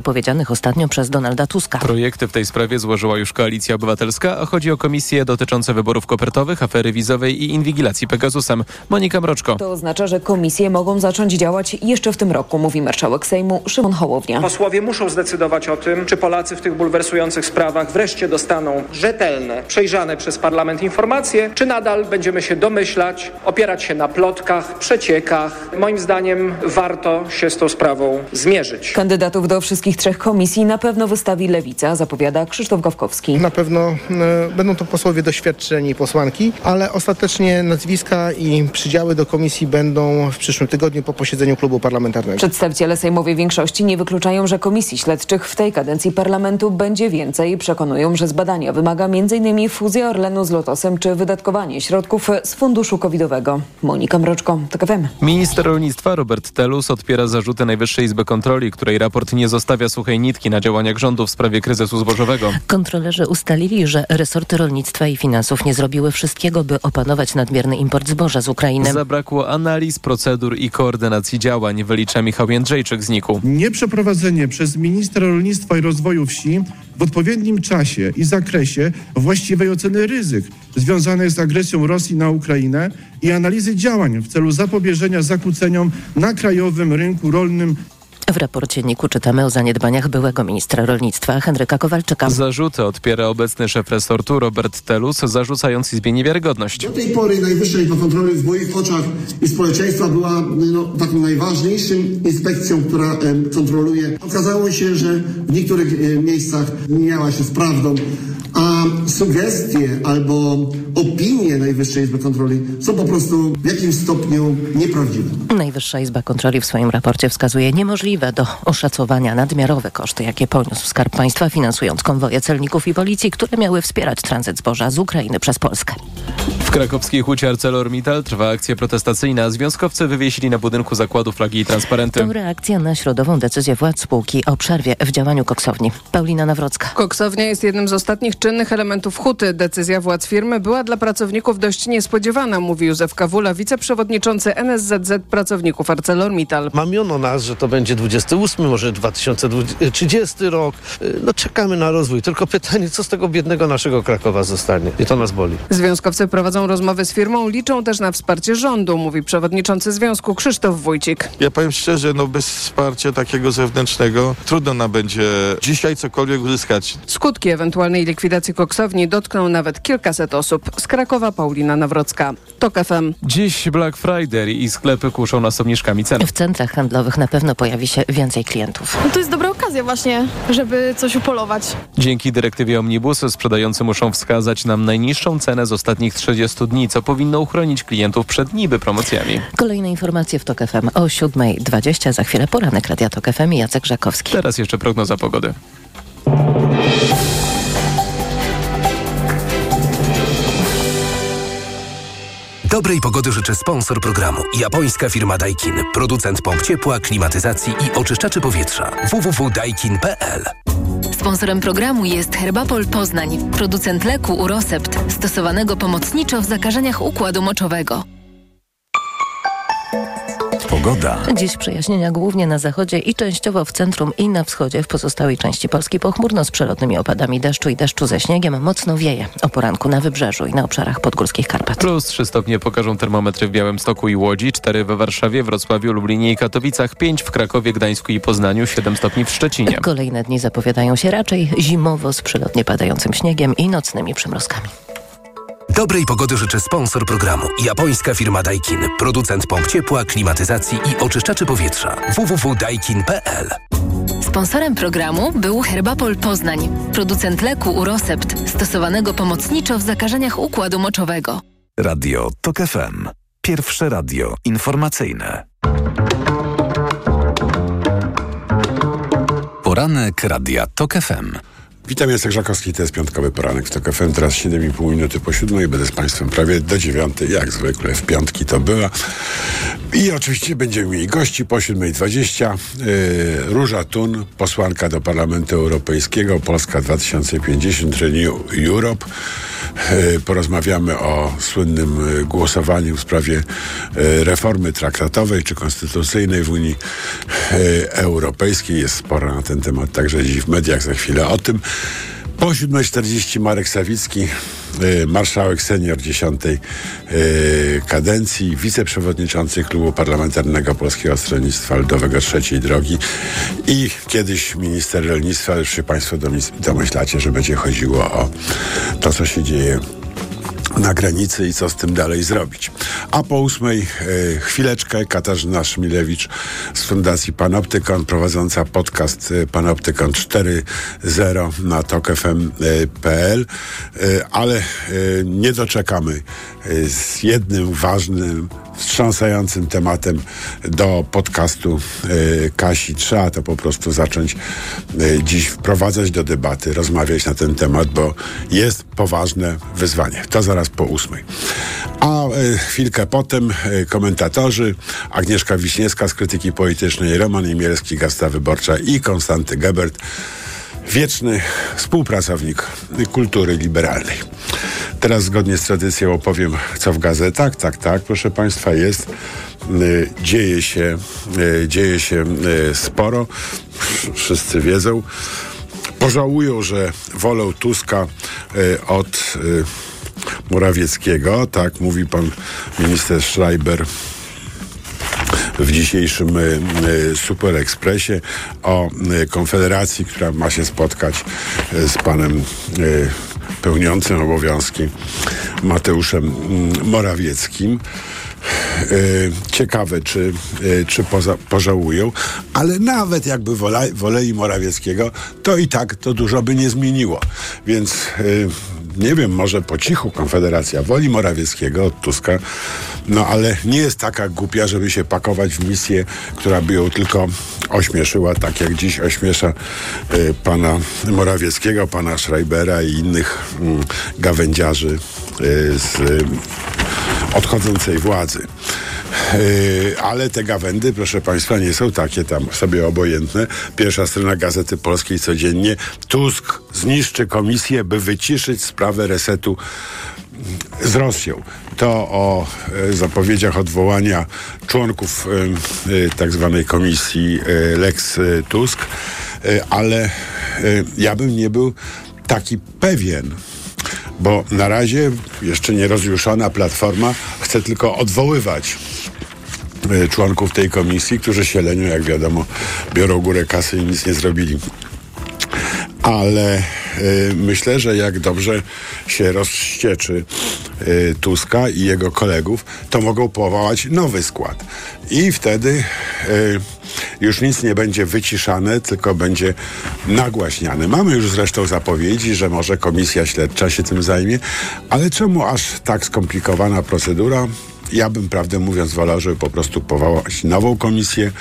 powiedzianych ostatnio przez Donalda Tuska. Projekty w tej sprawie złożyła już Koalicja Obywatelska, a chodzi o komisje dotyczące wyborów kopertowych, afery wizowej i inwigilacji Pegasusem. Monika Mroczko. To oznacza, że komisje mogą zacząć działać jeszcze w tym roku, mówi marszałek Sejmu Szymon Hołownia. Posłowie muszą zdecydować o tym, czy Polacy w tych bulwersujących sprawach wreszcie dostaną rzetelne, przejrzane przez parlament informacje, czy nadal będziemy się domyślać, opierać się na plotkach, przeciekach. Moim zdaniem warto się z tą sprawą zmierzyć. Kandydatów do wszystkich trzech komisji na pewno wystawi Lewica, zapowiada Krzysztof Gawkowski. Na pewno e, będą to posłowie doświadczeni posłanki, ale ostatecznie nazwiska i przydziały do komisji będą w przyszłym tygodniu po posiedzeniu klubu parlamentarnego. Przedstawiciele sejmowej większości nie wykluczają, że komisji śledczych w tej kadencji parlamentu będzie więcej. Przekonują, że z badania wymaga m.in. fuzja Orlenu z Lotosem czy wydatkowanie środków z funduszu covidowego. Monika Mroczko, TOK FM. Minister rolnictwa Robert Telus odpiera zarzuty Najwyższej Izby Kontroli, której raport nie zostawia suchej nitki na działaniach rządu w sprawie kryzysu zbożowego. Kontrolerzy ustalili, że resorty rolnictwa i finansów nie zrobiły wszystkiego, by opanować nadmierny import zboża z Ukrainy. Zabrakło analiz, procedur i koordynacji działań, wylicza Michał Jędrzejczyk z NIK-u. Nieprzeprowadzenie przez ministra rolnictwa i rozwoju wsi w odpowiednim czasie i zakresie właściwej oceny ryzyk związanych z agresją Rosji na Ukrainę i analizy działań w celu zapobieżenia zakłóceniom na krajowym rynku rolnym W raporcie NIK-u czytamy o zaniedbaniach byłego ministra rolnictwa Henryka Kowalczyka. Zarzuty odpiera obecny szef resortu Robert Telus, zarzucając Izbie niewiarygodność. Do tej pory Najwyższa Izba Kontroli w moich oczach i społeczeństwa była no, taką najważniejszym inspekcją, która em, kontroluje. Okazało się, że w niektórych e, miejscach nie miała się z prawdą, a sugestie albo opinie Najwyższej Izby Kontroli są po prostu w jakimś stopniu nieprawdziwe. Najwyższa Izba Kontroli w swoim raporcie wskazuje niemożliwe do oszacowania nadmiarowe koszty, jakie poniósł Skarb Państwa finansując konwoje celników i policji, które miały wspierać tranzyt zboża z Ukrainy przez Polskę. W krakowskiej hucie ArcelorMittal trwa akcja protestacyjna. Związkowcy wywiesili na budynku zakładu flagi i transparenty. To reakcja na środową decyzję władz spółki o przerwie w działaniu koksowni. Paulina Nawrocka. Koksownia jest jednym z ostatnich czynnych elementów huty. Decyzja władz firmy była dla pracowników dość niespodziewana, mówi Józef Kawula, wiceprzewodniczący NSZZ pracowników ArcelorMittal. Mamiono nas, że to będzie 28, może 2030 rok. No czekamy na rozwój. Tylko pytanie, co z tego biednego naszego Krakowa zostanie? I to nas boli. Związkowcy prowadzą rozmowy z firmą, liczą też na wsparcie rządu, mówi przewodniczący związku Krzysztof Wójcik. Ja powiem szczerze, no bez wsparcia takiego zewnętrznego trudno nam będzie dzisiaj cokolwiek uzyskać. Skutki ewentualnej likwidacji koksowni dotkną nawet kilkaset osób. Z Krakowa Paulina Nawrocka. TOK FM. Dziś Black Friday i sklepy kuszą nas obniżkami cen. W centrach handlowych na pewno pojawi się więcej klientów. No to jest dobra okazja właśnie, żeby coś upolować. Dzięki dyrektywie Omnibus sprzedający muszą wskazać nam najniższą cenę z ostatnich 30 dni, co powinno uchronić klientów przed niby promocjami. Kolejne informacje w TOK FM o 7.20. Za chwilę poranek Radia TOK FM i Jacek Żakowski. Teraz jeszcze prognoza pogody. Dobrej pogody życzę sponsor programu. Japońska firma Daikin. Producent pomp ciepła, klimatyzacji i oczyszczaczy powietrza. www.daikin.pl Sponsorem programu jest Herbapol Poznań, producent leku Urosept, stosowanego pomocniczo w zakażeniach układu moczowego. Pogoda. Dziś przejaśnienia głównie na zachodzie i częściowo w centrum i na wschodzie. W pozostałej części Polski pochmurno z przelotnymi opadami deszczu i deszczu ze śniegiem. Mocno wieje o poranku na wybrzeżu i na obszarach podgórskich Karpat. Plus 3 stopnie pokażą termometry w Białymstoku i Łodzi, 4 we Warszawie, Wrocławiu, Lublinie i Katowicach, 5 w Krakowie, Gdańsku i Poznaniu, 7 stopni w Szczecinie. Kolejne dni zapowiadają się raczej zimowo z przelotnie padającym śniegiem i nocnymi przymrozkami. Dobrej pogody życzę sponsor programu. Japońska firma Daikin. Producent pomp ciepła, klimatyzacji i oczyszczaczy powietrza. www.daikin.pl Sponsorem programu był Herbapol Poznań, producent leku Urosept, stosowanego pomocniczo w zakażeniach układu moczowego. Radio TOK FM. Pierwsze radio informacyjne. Poranek Radia TOK FM. Witam, Jacek Żakowski, to jest piątkowy poranek w TOK FM. Teraz 7,5 minuty po siódmej, będę z Państwem prawie do dziewiątej, jak zwykle w piątki to była. I oczywiście będziemy mieli gości po 7.20. Yy, Róża Tun, posłanka do Parlamentu Europejskiego, Polska 2050, Renew Europe. Yy, porozmawiamy o słynnym yy, głosowaniu w sprawie yy, reformy traktatowej czy konstytucyjnej w Unii yy, Europejskiej. Jest sporo na ten temat, także dziś w mediach za chwilę o tym. Po 7.40 Marek Sawicki, y, marszałek senior 10 y, kadencji, wiceprzewodniczący Klubu Parlamentarnego Polskiego Stronnictwa Ludowego Trzeciej Drogi i kiedyś minister rolnictwa, już się Państwo domyślacie, że będzie chodziło o to, co się dzieje na granicy i co z tym dalej zrobić. A po ósmej e, chwileczkę Katarzyna Szmilewicz z Fundacji Panoptykon prowadząca podcast e, Panoptykon 4.0 na tokfm.pl e, ale nie doczekamy z jednym ważnym wstrząsającym tematem do podcastu e, Kasi. Trzeba to po prostu zacząć e, dziś wprowadzać do debaty, rozmawiać na ten temat, bo jest poważne wyzwanie. To zaraz po ósmej. A e, chwilkę potem komentatorzy Agnieszka Wiśniewska z Krytyki Politycznej, Roman Imielski, Gazeta Wyborcza i Konstanty Gebert wieczny współpracownik kultury liberalnej. Teraz zgodnie z tradycją opowiem, co w gazetach. Tak, tak, proszę Państwa, jest. Y, dzieje się, y, dzieje się y, sporo. Wszyscy wiedzą. Pożałują, że wolą Tuska od Morawieckiego. Tak mówi pan minister Schreiber w dzisiejszym y, y, Super Expressie o y, Konfederacji, która ma się spotkać z panem pełniącym obowiązki Mateuszem mm, Morawieckim. Ciekawe, czy, czy poza, pożałują, ale nawet jakby wola, woleli Morawieckiego, to i tak to dużo by nie zmieniło. Więc nie wiem, może po cichu Konfederacja woli Morawieckiego od Tuska, no ale nie jest taka głupia, żeby się pakować w misję, która by ją tylko ośmieszyła, tak jak dziś ośmiesza pana Morawieckiego, pana Schreibera i innych y, gawędziarzy z odchodzącej władzy. Yy, ale te gawędy, proszę Państwa, nie są takie tam sobie obojętne. Pierwsza strona Gazety Polskiej codziennie. Tusk zniszczy komisję, by wyciszyć sprawę resetu z Rosją. To o e, zapowiedziach odwołania członków e, e, tak zwanej komisji Lex Tusk, ale ja bym nie był taki pewien, bo na razie jeszcze nie rozjuszona platforma chce tylko odwoływać e, członków tej komisji, którzy się lenią, jak wiadomo, biorą górę kasy i nic nie zrobili. Ale y, myślę, że jak dobrze się rozścieczy y, Tuska i jego kolegów, to mogą powołać nowy skład. I wtedy y, już nic nie będzie wyciszane, tylko będzie nagłaśniane. Mamy już zresztą zapowiedzi, że może komisja śledcza się tym zajmie, ale czemu aż tak skomplikowana procedura? Ja bym, prawdę mówiąc, wolał, żeby po prostu powołać nową komisję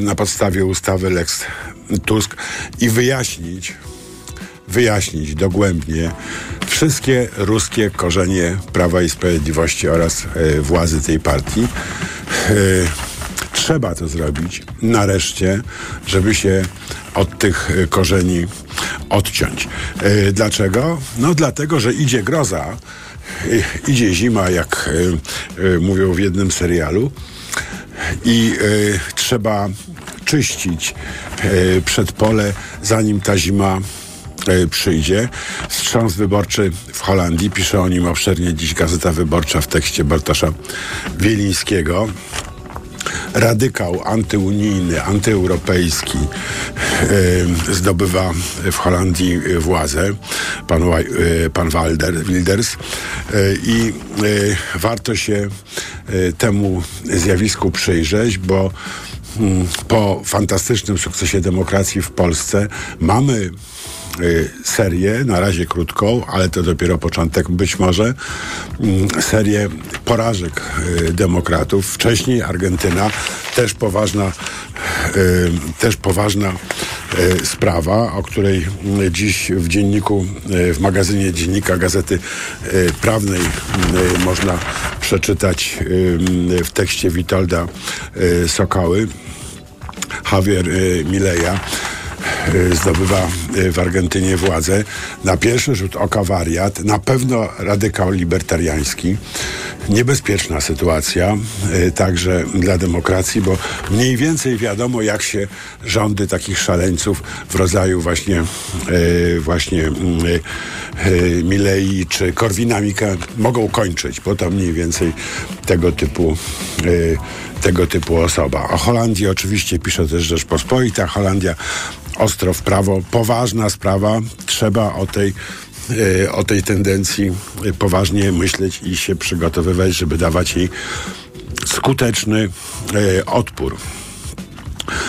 na podstawie ustawy Lex Tusk i wyjaśnić, wyjaśnić dogłębnie wszystkie ruskie korzenie Prawa i Sprawiedliwości oraz y, władzy tej partii. Y, trzeba to zrobić nareszcie, żeby się od tych y, korzeni odciąć. Dlaczego? No dlatego, że idzie groza, idzie zima, jak mówią w jednym serialu i trzeba czyścić y, przedpole, zanim ta zima y, przyjdzie. Wstrząs wyborczy w Holandii, pisze o nim obszernie dziś Gazeta Wyborcza w tekście Bartosza Wielińskiego. Radykał antyunijny, antyeuropejski e, zdobywa w Holandii władzę, pan, e, pan Walder, Wilders. E, i e, warto się e, temu zjawisku przyjrzeć, bo po fantastycznym sukcesie demokracji w Polsce mamy serię, na razie krótką, ale to dopiero początek być może, mm, serię porażek y, demokratów. Wcześniej Argentyna, też poważna, y, też poważna y, sprawa, o której mm, dziś w dzienniku, y, w magazynie Dziennika Gazety y, Prawnej y, można przeczytać w tekście Witolda Sokoły. Javier Mileja zdobywa w Argentynie władzę. Na pierwszy rzut oka wariat, na pewno radykał libertariański. Niebezpieczna sytuacja także dla demokracji, bo mniej więcej wiadomo, jak się rządy takich szaleńców w rodzaju właśnie właśnie Milei czy Korwina Mikke mogą kończyć, bo to mniej więcej tego typu tego typu osoba. O Holandii oczywiście pisze też Rzeczpospolita. Holandia ostro w prawo. Poważna sprawa. Trzeba o tej o tej tendencji poważnie myśleć i się przygotowywać, żeby dawać jej skuteczny odpór.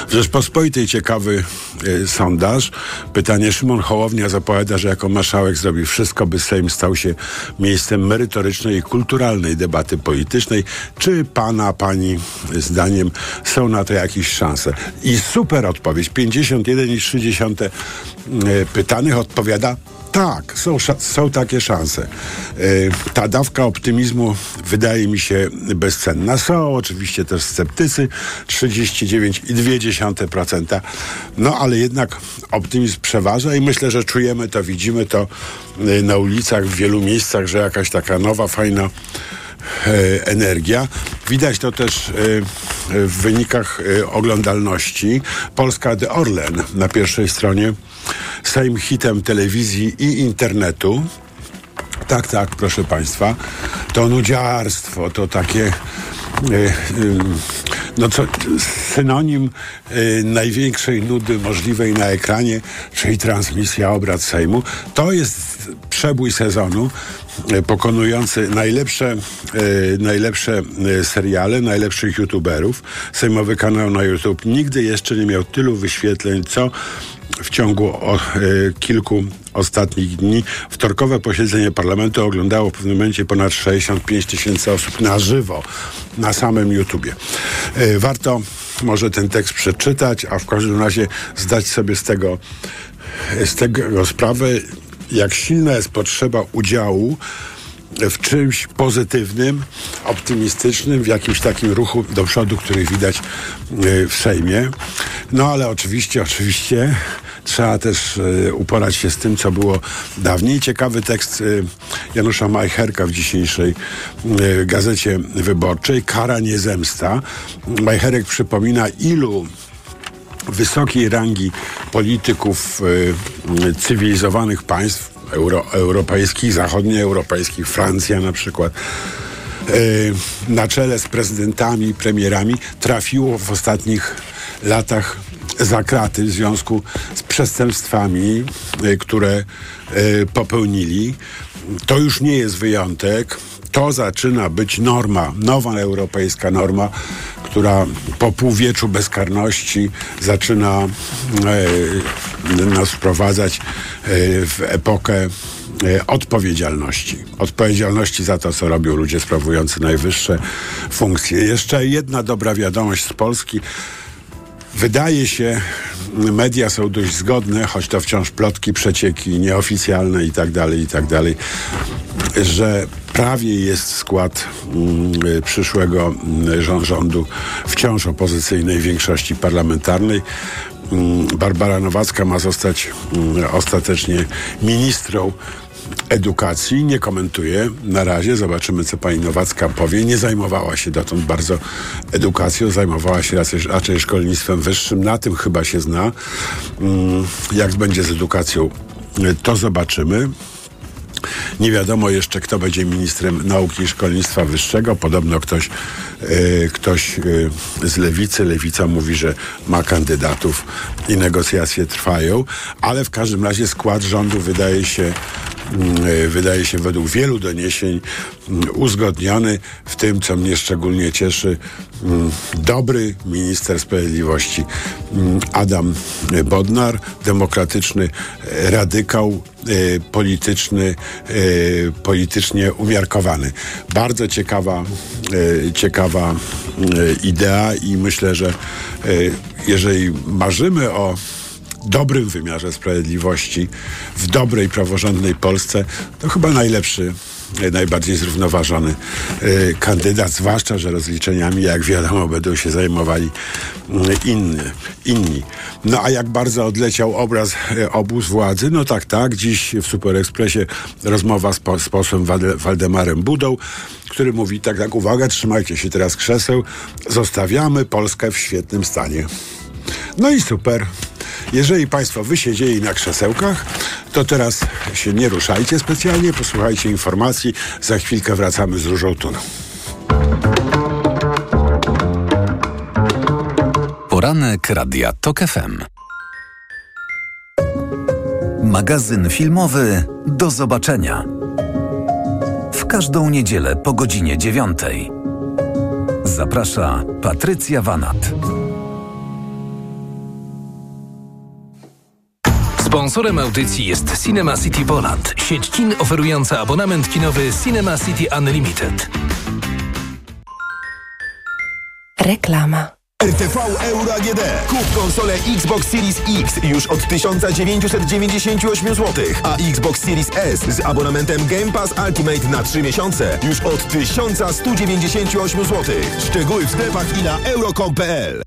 W Rzeczpospolitej ciekawy y, sondaż. Pytanie Szymon Hołownia zapowiada, że jako marszałek zrobi wszystko, by Sejm stał się miejscem merytorycznej i kulturalnej debaty politycznej. Czy pana, pani zdaniem są na to jakieś szanse? I super odpowiedź. 51,3 y, pytanych odpowiada tak, są, są takie szanse. Yy, ta dawka optymizmu wydaje mi się bezcenna. Są oczywiście też sceptycy, 39,2%. No ale jednak optymizm przeważa i myślę, że czujemy to, widzimy to yy, na ulicach w wielu miejscach, że jakaś taka nowa, fajna energia. Widać to też w wynikach oglądalności. Polska The Orlen na pierwszej stronie Sejm hitem telewizji i internetu. Tak, tak, proszę Państwa. To nudziarstwo, to takie no co, synonim największej nudy możliwej na ekranie, czyli transmisja obrad Sejmu. To jest przebój sezonu pokonujący najlepsze, najlepsze seriale, najlepszych youtuberów. Sejmowy kanał na YouTube nigdy jeszcze nie miał tylu wyświetleń, co w ciągu o, e, kilku ostatnich dni wtorkowe posiedzenie parlamentu oglądało w pewnym momencie ponad 65 tysięcy osób na żywo na samym YouTubie. E, warto może ten tekst przeczytać, a w każdym razie zdać sobie z tego, z tego sprawę, jak silna jest potrzeba udziału w czymś pozytywnym, optymistycznym, w jakimś takim ruchu do przodu, który widać e, w Sejmie. No ale oczywiście, oczywiście trzeba też y, uporać się z tym, co było dawniej. Ciekawy tekst y, Janusza Majcherka w dzisiejszej y, gazecie wyborczej. Kara nie zemsta. Majcherek przypomina, ilu wysokiej rangi polityków cywilizowanych państw euro, europejskich, zachodnioeuropejskich, Francja na przykład, na czele z prezydentami, premierami trafiło w ostatnich latach za kraty w związku z przestępstwami, e, które e, popełnili. To już nie jest wyjątek. To zaczyna być norma, nowa europejska norma, która po półwieczu bezkarności zaczyna e, nas wprowadzać w epokę odpowiedzialności. Odpowiedzialności za to, co robią ludzie sprawujący najwyższe funkcje. Jeszcze jedna dobra wiadomość z Polski. Wydaje się, media są dość zgodne, choć to wciąż plotki, przecieki nieoficjalne i tak dalej, i tak dalej, że prawie jest skład mm, przyszłego mm, rządu wciąż opozycyjnej większości parlamentarnej. Mm, Barbara Nowacka ma zostać ostatecznie ministrą edukacji. Nie komentuję na razie. Zobaczymy, co pani Nowacka powie. Nie zajmowała się dotąd bardzo edukacją, zajmowała się raczej, raczej szkolnictwem wyższym. Na tym chyba się zna. Mm, jak będzie z edukacją, to zobaczymy. Nie wiadomo jeszcze, kto będzie ministrem nauki i szkolnictwa wyższego. Podobno ktoś, e, ktoś e, z lewicy. Lewica mówi, że ma kandydatów i negocjacje trwają, ale w każdym razie skład rządu wydaje się wydaje się według wielu doniesień mm, uzgodniony w tym, co mnie szczególnie cieszy, mm, dobry minister sprawiedliwości Adam Bodnar, demokratyczny radykał, e, polityczny, e, politycznie umiarkowany. Bardzo ciekawa, ciekawa idea i myślę, że jeżeli marzymy o dobrym wymiarze sprawiedliwości, w dobrej, praworządnej Polsce, to chyba najlepszy e, najbardziej zrównoważony e, kandydat, zwłaszcza, że rozliczeniami, jak wiadomo, będą się zajmowali mm, inny, inni. No a jak bardzo odleciał obraz e, obóz władzy? No tak, tak. Dziś w Super Expressie rozmowa z, po, z posłem Waldemarem Budą, który mówi tak, tak, uwaga, trzymajcie się teraz krzeseł, zostawiamy Polskę w świetnym stanie. No i super. Jeżeli Państwo wysiedzieli na krzesełkach, to teraz się nie ruszajcie specjalnie, posłuchajcie informacji. Za chwilkę wracamy z Różą Tuną. Poranek Radia TOK FM. Magazyn filmowy Do zobaczenia. W każdą niedzielę po godzinie dziewiątej. Zaprasza Patrycja Wanat. Sponsorem audycji jest Cinema City Poland, sieć kin oferująca abonament kinowy Cinema City Unlimited. Reklama. RTV Euro AGD. Kup konsolę Xbox Series X już od 1998 zł, a Xbox Series S z abonamentem Game Pass Ultimate na 3 miesiące już od 1198 zł. Szczegóły w sklepach i na euro.com.pl.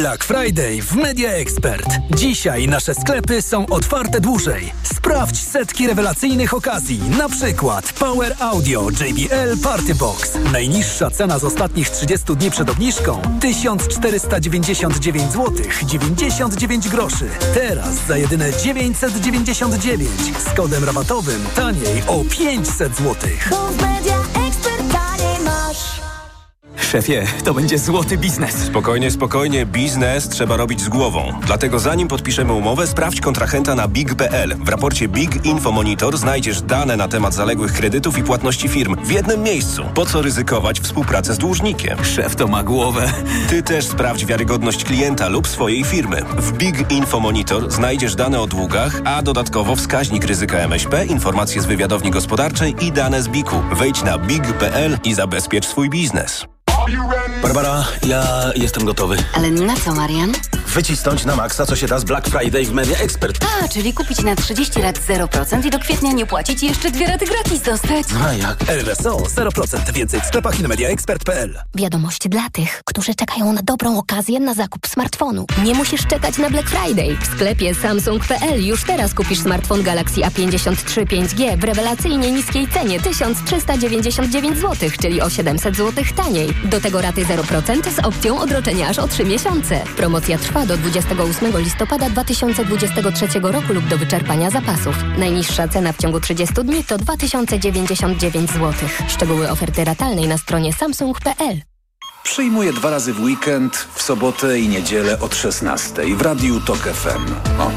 Black Friday w Media Expert. Dzisiaj nasze sklepy są otwarte dłużej. Sprawdź setki rewelacyjnych okazji. Na przykład Power Audio JBL Party Box. Najniższa cena z ostatnich 30 dni przed obniżką 1499 zł 99 groszy. Teraz za jedyne 999 z kodem rabatowym taniej o 500 zł. Szefie, to będzie złoty biznes. Spokojnie, spokojnie, biznes trzeba robić z głową. Dlatego zanim podpiszemy umowę, sprawdź kontrahenta na big.pl. W raporcie Big Info Monitor znajdziesz dane na temat zaległych kredytów i płatności firm w jednym miejscu. Po co ryzykować współpracę z dłużnikiem? Szef to ma głowę. Ty też sprawdź wiarygodność klienta lub swojej firmy. W Big Info Monitor znajdziesz dane o długach, a dodatkowo wskaźnik ryzyka MŚP, informacje z wywiadowni gospodarczej i dane z BIK-u. Wejdź na big.pl i zabezpiecz swój biznes. Barbara, ja jestem gotowy. Ale na co, Marian? Wycisnąć na maksa, co się da z Black Friday w Media Expert. A, czyli kupić na 30 lat 0% i do kwietnia nie płacić i jeszcze dwie raty gratis dostać. A jak? RSO 0%. Więcej w sklepach i na mediaexpert.pl. Wiadomość dla tych, którzy czekają na dobrą okazję na zakup smartfonu. Nie musisz czekać na Black Friday. W sklepie Samsung.pl już teraz kupisz smartfon Galaxy A53 5G w rewelacyjnie niskiej cenie 1399 zł, czyli o 700 zł taniej. Do tego raty 0% z opcją odroczenia aż o 3 miesiące. Promocja trwa do 28 listopada 2023 roku lub do wyczerpania zapasów. Najniższa cena w ciągu 30 dni to 2099 zł. Szczegóły oferty ratalnej na stronie samsung.pl. Przyjmuję dwa razy w weekend, w sobotę i niedzielę od 16 w Radiu TOK FM. O.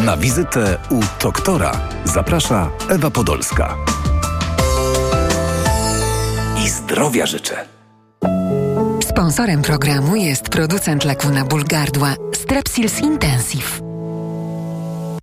Na wizytę u doktora zaprasza Ewa Podolska. I zdrowia życzę. Sponsorem programu jest producent leku na ból gardła Strepsils Intensive.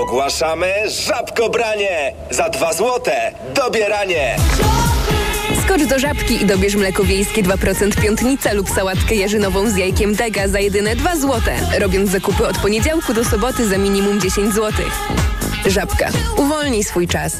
Ogłaszamy żabkobranie! Za dwa złote dobieranie! Skocz do żabki i dobierz mleko wiejskie 2% piątnica lub sałatkę jarzynową z jajkiem dega za jedyne 2 złote. Robiąc zakupy od poniedziałku do soboty za minimum 10 zł. Żabka. Uwolnij swój czas.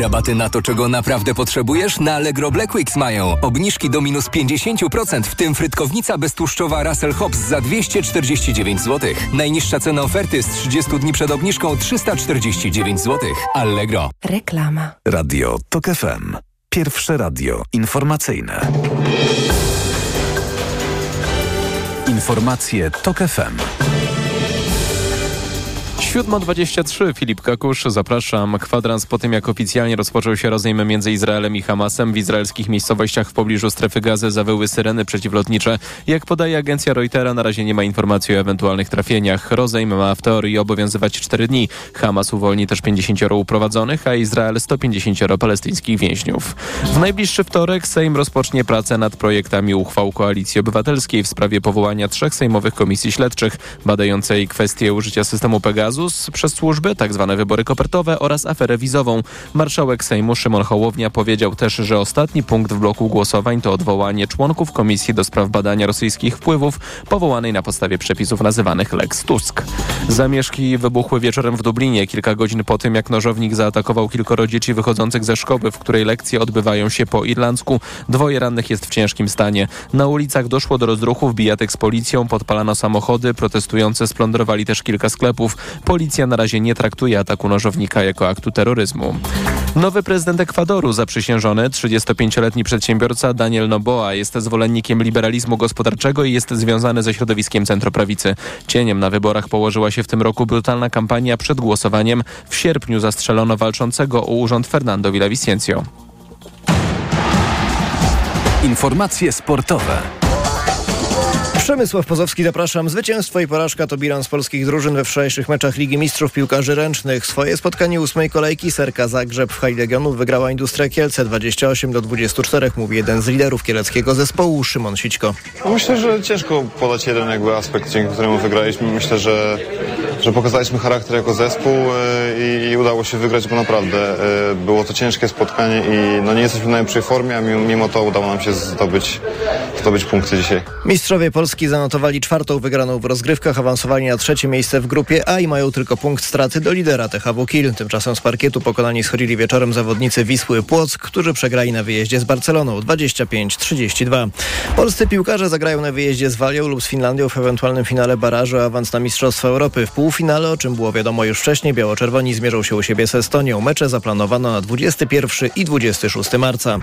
Rabaty na to, czego naprawdę potrzebujesz, na Allegro Black Weeks mają. Obniżki do minus 50%, w tym frytkownica beztłuszczowa Russell Hobbs za 249 zł. Najniższa cena oferty z 30 dni przed obniżką 349 zł. Allegro. Reklama. Radio TOK FM. Pierwsze radio informacyjne. Informacje TOK FM. 7.23 Filip Kakusz, zapraszam. Kwadrans po tym, jak oficjalnie rozpoczął się rozejm między Izraelem i Hamasem w izraelskich miejscowościach w pobliżu strefy gazy zawyły syreny przeciwlotnicze. Jak podaje agencja Reutera, na razie nie ma informacji o ewentualnych trafieniach. Rozejm ma w teorii obowiązywać 4 dni. Hamas uwolni też 50 uprowadzonych, a Izrael 150 palestyńskich więźniów. W najbliższy wtorek Sejm rozpocznie pracę nad projektami uchwał Koalicji Obywatelskiej w sprawie powołania trzech sejmowych komisji śledczych badającej kwestie użycia systemu Pegasus przez służby, tak zwane wybory kopertowe oraz aferę wizową. Marszałek Sejmu Szymon Hołownia powiedział też, że ostatni punkt w bloku głosowań to odwołanie członków Komisji do spraw badania rosyjskich wpływów, powołanej na podstawie przepisów nazywanych Lex Tusk. Zamieszki wybuchły wieczorem w Dublinie, kilka godzin po tym, jak nożownik zaatakował kilkoro dzieci wychodzących ze szkoły, w której lekcje odbywają się po irlandzku. Dwoje rannych jest w ciężkim stanie. Na ulicach doszło do rozruchów, bijatek z policją, podpalano samochody, protestujący splądrowali też kilka sklepów. Policja na razie nie traktuje ataku nożownika jako aktu terroryzmu. Nowy prezydent Ekwadoru, zaprzysiężony 35-letni przedsiębiorca Daniel Noboa jest zwolennikiem liberalizmu gospodarczego i jest związany ze środowiskiem centroprawicy. Cieniem na wyborach położyła się w tym roku brutalna kampania przed głosowaniem. W sierpniu zastrzelono walczącego o urząd Fernando Villavicencio. Informacje sportowe. Przemysław Pozowski, zapraszam. Zwycięstwo i porażka to bilans polskich drużyn we wczorajszych meczach Ligi Mistrzów Piłkarzy Ręcznych. Swoje spotkanie ósmej kolejki Serka Zagrzeb w High Legionów wygrała Industria Kielce 28 do 24, mówi jeden z liderów kieleckiego zespołu, Szymon Sićko. Myślę, że ciężko podać jeden jakby aspekt, dzięki któremu wygraliśmy. Myślę, że, że pokazaliśmy charakter jako zespół e, i, i udało się wygrać, bo naprawdę e, było to ciężkie spotkanie i no nie jesteśmy w najlepszej formie, a mimo, to udało nam się zdobyć, zdobyć punkty dzisiaj. Mistrzowie Polski zanotowali czwartą wygraną w rozgrywkach, awansowali na trzecie miejsce w grupie A i mają tylko punkt straty do lidera THW Kiel. Tymczasem z parkietu pokonani schodzili wieczorem zawodnicy Wisły Płock, którzy przegrali na wyjeździe z Barceloną 25-32. Polscy piłkarze zagrają na wyjeździe z Walią lub z Finlandią w ewentualnym finale barażu awans na Mistrzostwa Europy. W półfinale, o czym było wiadomo już wcześniej, biało-czerwoni zmierzą się u siebie z Estonią. Mecze zaplanowano na 21 i 26 marca.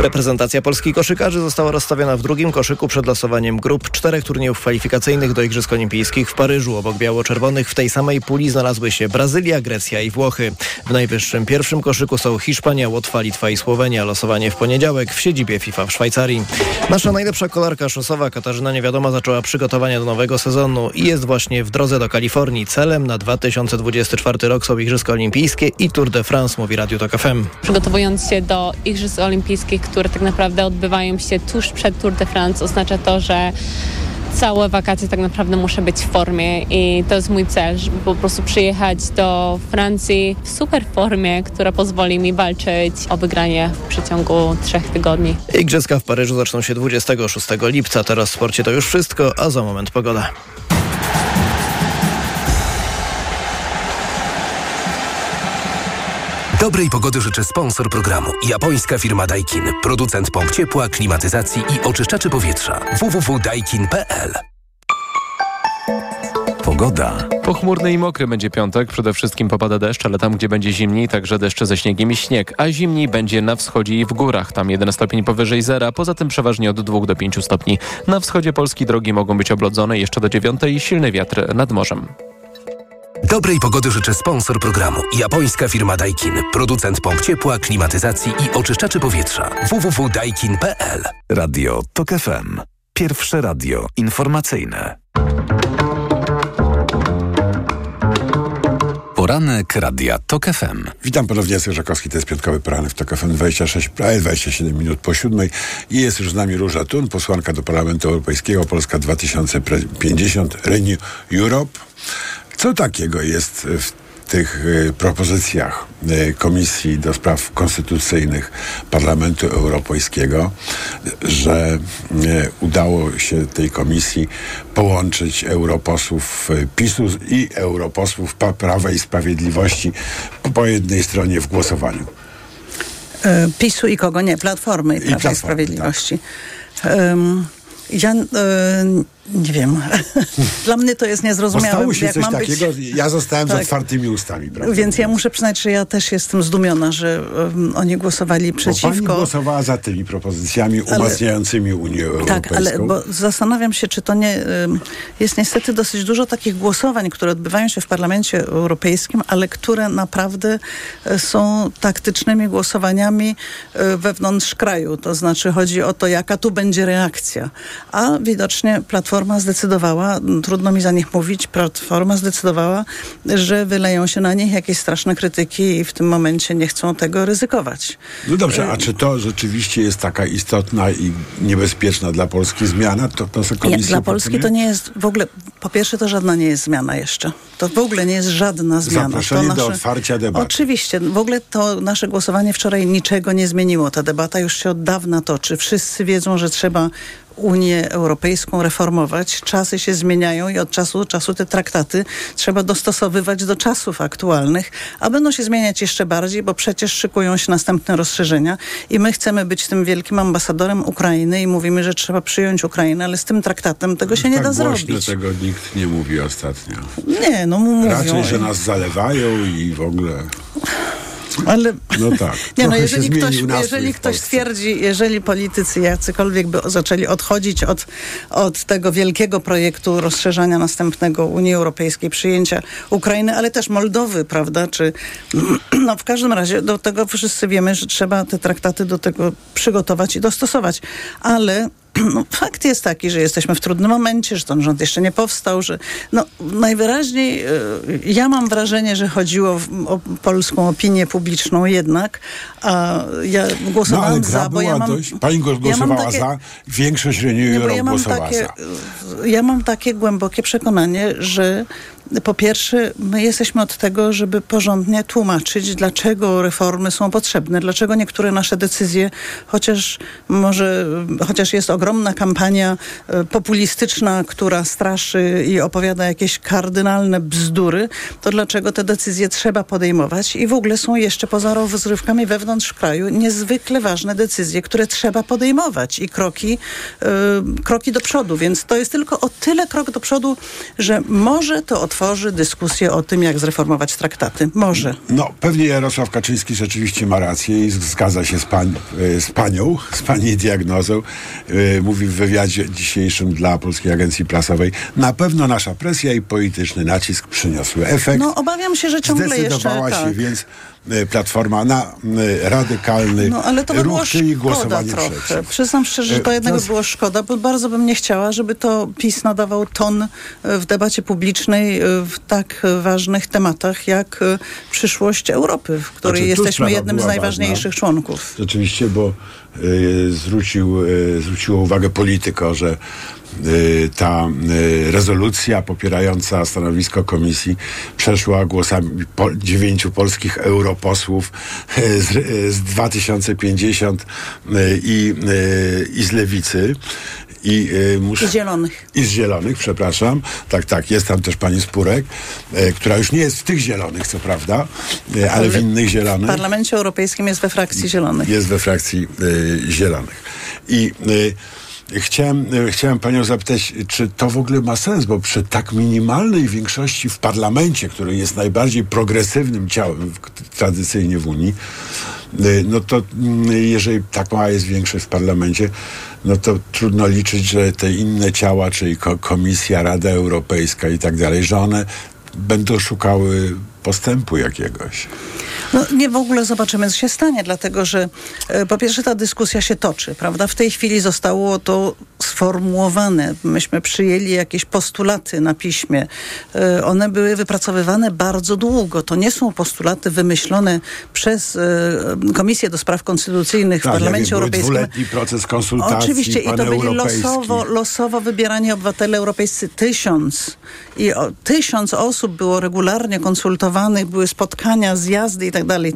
Reprezentacja polskich koszykarzy została rozstawiona w drugim koszyku przed losowaniem grup czterech turniejów kwalifikacyjnych do Igrzysk Olimpijskich w Paryżu. Obok biało-czerwonych w tej samej puli znalazły się Brazylia, Grecja i Włochy. W najwyższym pierwszym koszyku są Hiszpania, Łotwa, Litwa i Słowenia. Losowanie w poniedziałek w siedzibie FIFA w Szwajcarii. Nasza najlepsza kolarka szosowa Katarzyna Niewiadoma zaczęła przygotowania do nowego sezonu i jest właśnie w drodze do Kalifornii. Celem na 2024 rok są Igrzyska Olimpijskie i Tour de France, mówi Radio Tok FM. Przygotowując się do Igrzysk Olimpijskich, które tak naprawdę odbywają się tuż przed Tour de France, oznacza to, że całe wakacje tak naprawdę muszę być w formie i to jest mój cel, żeby po prostu przyjechać do Francji w super formie, która pozwoli mi walczyć o wygranie w przeciągu trzech tygodni. Igrzyska w Paryżu zaczną się 26 lipca. Teraz w sporcie to już wszystko, a za moment pogoda. Dobrej pogody życzę sponsor programu. Japońska firma Daikin. Producent pomp ciepła, klimatyzacji i oczyszczaczy powietrza. www.daikin.pl Pogoda. Pochmurny i mokry będzie piątek. Przede wszystkim popada deszcz, ale tam, gdzie będzie zimniej, także deszcze ze śniegiem i śnieg. A zimniej będzie na wschodzie i w górach. Tam 1 stopień powyżej zera, poza tym przeważnie od 2 do 5 stopni. Na wschodzie Polski drogi mogą być oblodzone jeszcze do 9 i silny wiatr nad morzem. Dobrej pogody życzę sponsor programu. Japońska firma Daikin. Producent pomp ciepła, klimatyzacji i oczyszczaczy powietrza. www.daikin.pl Radio TOK FM. Pierwsze radio informacyjne. Poranek Radia TOK FM. Witam ponownie, Jacek Żakowski, to jest piątkowy poranek w TOK FM 26, prawie 27 minut po siódmej i jest już z nami Róża Tun, posłanka do Parlamentu Europejskiego, Polska 2050, Renew Europe. Co takiego jest w tych y, propozycjach y, Komisji do Spraw Konstytucyjnych Parlamentu Europejskiego, że y, udało się tej komisji połączyć europosłów PiSu i europosłów Prawa i Sprawiedliwości po jednej stronie w głosowaniu. E, PiSu i kogo nie, Platformy i Prawa i Platformy, Sprawiedliwości. Em, Ja e, Nie wiem. Dla mnie to jest niezrozumiałe. stało się coś mam być- takiego, ja zostałem z Tak. otwartymi ustami, prawda? Więc ja muszę przyznać, że ja też jestem zdumiona, że um, oni głosowali Bo pani przeciwko. głosowała za tymi propozycjami Ale- umacniającymi Unię Europejską. Tak, ale bo zastanawiam się, czy to nie jest niestety dosyć dużo takich głosowań, które odbywają się w Parlamencie Europejskim, ale które naprawdę e, są taktycznymi głosowaniami e, wewnątrz kraju. To znaczy chodzi o to, jaka tu będzie reakcja. A widocznie Platforma zdecydowała, m, trudno mi za nich mówić, Platforma zdecydowała, że wyleją się na nich jakieś straszne krytyki i w tym momencie nie chcą tego ryzykować. No dobrze, a czy to rzeczywiście jest taka istotna i niebezpieczna dla Polski zmiana? To, to Nie, dla Polski proponuje? to nie jest w ogóle, po pierwsze to żadna nie jest zmiana jeszcze. To w ogóle nie jest żadna zmiana. Zaproszenie to do otwarcia debaty. Oczywiście, w ogóle to nasze głosowanie wczoraj niczego nie zmieniło. Ta debata już się od dawna toczy. Wszyscy wiedzą, że trzeba Unię Europejską reformować. Czasy się zmieniają i od czasu do czasu te traktaty trzeba dostosowywać do czasów aktualnych, a będą się zmieniać jeszcze bardziej, bo przecież szykują się następne rozszerzenia i my chcemy być tym wielkim ambasadorem Ukrainy i mówimy, że trzeba przyjąć Ukrainę, ale z tym traktatem tego się nie tak da głośno zrobić. tego nikt nie mówi ostatnio. Nie, no mówią. Raczej, że nas zalewają i w ogóle... Ale No tak. Nie, no jeżeli ktoś, jeżeli ktoś twierdzi, jeżeli politycy jacykolwiek by zaczęli odchodzić od, od tego wielkiego projektu rozszerzania następnego Unii Europejskiej, przyjęcia Ukrainy, ale też Moldowy, prawda, czy no w każdym razie do tego wszyscy wiemy, że trzeba te traktaty do tego przygotować i dostosować, ale no, fakt jest taki, że jesteśmy w trudnym momencie, że ten rząd jeszcze nie powstał, że no, najwyraźniej e, ja mam wrażenie, że chodziło w, o polską opinię publiczną jednak, a ja No głosowałam gra za, bo ja mam... dość... Pani go- ja głosowała takie- za, większość Renew Europe ja głosowała takie, za. ja mam takie głębokie przekonanie, że po pierwsze, my jesteśmy od tego, żeby porządnie tłumaczyć, dlaczego reformy są potrzebne, dlaczego niektóre nasze decyzje, chociaż może, chociaż jest ogromna kampania e, populistyczna, która straszy i opowiada jakieś kardynalne bzdury, to dlaczego te decyzje trzeba podejmować i w ogóle są jeszcze poza rozrywkami wewnątrz kraju niezwykle ważne decyzje, które trzeba podejmować i kroki, e, kroki do przodu. Więc to jest tylko o tyle krok do przodu, że może to otworzy dyskusję o tym, jak zreformować traktaty. Może. No, pewnie Jarosław Kaczyński rzeczywiście ma rację i zgadza się z, pań, e, z panią, z pani diagnozą. E, Mówi w wywiadzie dzisiejszym dla Polskiej Agencji Prasowej. Na pewno nasza presja i polityczny nacisk przyniosły efekt. No obawiam się, że ciągle jeszcze... Zdecydowała się Tak. więc e, Platforma na radykalny No ale to by ruch, czyli głosowanie trochę. przeciw. Przyznam szczerze, że to jednak teraz- było szkoda, bo bardzo bym nie chciała, żeby to PiS nadawał ton w debacie publicznej w tak ważnych tematach jak e, przyszłość Europy, w której Znaczy, jesteśmy jednym z najważniejszych ważna. członków. Rzeczywiście, bo y, zwrócił, y, zwróciło uwagę polityko, że y, ta rezolucja popierająca stanowisko komisji przeszła głosami po, dziewięciu polskich europosłów z, z 2050 y, i, i z lewicy. I, y, muszę, I zielonych. i z zielonych, przepraszam. Tak, tak, jest tam też pani Spurek, e, która już nie jest w tych zielonych, co prawda, e, ale w innych W zielonych. Parlamencie Europejskim jest we frakcji zielonych. Jest we frakcji y, zielonych. I y, chciałem, y, chciałem panią zapytać, czy to w ogóle ma sens, bo przy tak minimalnej większości w parlamencie, który jest najbardziej progresywnym ciałem w, tradycyjnie w Unii, y, no to mm, jeżeli tak mała jest większość w parlamencie, no to trudno liczyć, że te inne ciała, czyli ko- Komisja, Rada Europejska i tak dalej, że one będą szukały postępu jakiegoś. No nie w ogóle zobaczymy, co się stanie, dlatego że e, po pierwsze ta dyskusja się toczy, prawda? W tej chwili zostało to sformułowane. Myśmy przyjęli jakieś postulaty na piśmie. E, one były wypracowywane bardzo długo. To nie są postulaty wymyślone przez e, Komisję do Spraw Konstytucyjnych Tak, w Parlamencie Europejskim. Dwuletni proces konsultacji Oczywiście i to byli losowo, losowo wybierani obywatele europejscy. Tysiąc. I o, tysiąc osób było regularnie konsultowanych, były spotkania, zjazdy i tak dalej.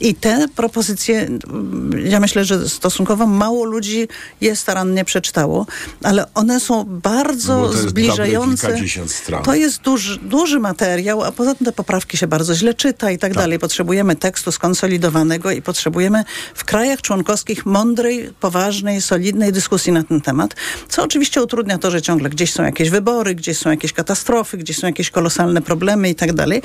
i tak te propozycje, mm, ja myślę, że stosunkowo mało ludzi je starannie przeczytało. ale one są bardzo No to zbliżające. stron. To jest duży, duży materiał, a poza tym te poprawki się bardzo źle czyta i tak, dalej. Potrzebujemy tekstu skonsolidowanego i potrzebujemy w krajach członkowskich mądrej, poważnej, solidnej dyskusji na ten temat, co oczywiście utrudnia to, że ciągle gdzieś są jakieś wybory, gdzieś są jakieś katastrofy, gdzieś są jakieś kolosalne problemy i tak dalej.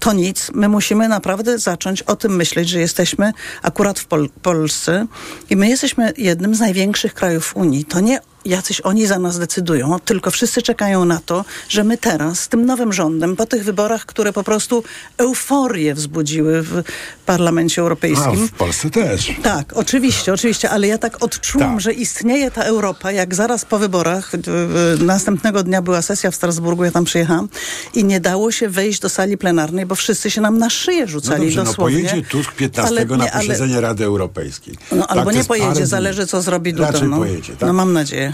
To nic. My musimy naprawdę zacząć o tym myśleć, że jesteśmy akurat w Pol- Polsce i my jesteśmy jednym z największych krajów Unii. To nie jacyś oni za nas decydują, tylko wszyscy czekają na to, że my teraz z tym nowym rządem, po tych wyborach, które po prostu euforię wzbudziły w Parlamencie A Europejskim. w Polsce też. Tak, oczywiście, oczywiście, ale ja tak odczułam, że istnieje ta Europa, jak zaraz po wyborach, następnego dnia była sesja w Strasburgu, ja tam przyjechałam i nie dało się wejść do sali plenarnej, bo wszyscy się nam na szyję No rzucali dobrze, no dosłownie. pojedzie Tusk 15 Ale na nie, ale- posiedzenie Rady Europejskiej. No Tak, albo nie pojedzie, zależy co zrobi Duda. Raczej no. pojedzie, tak? no mam nadzieję.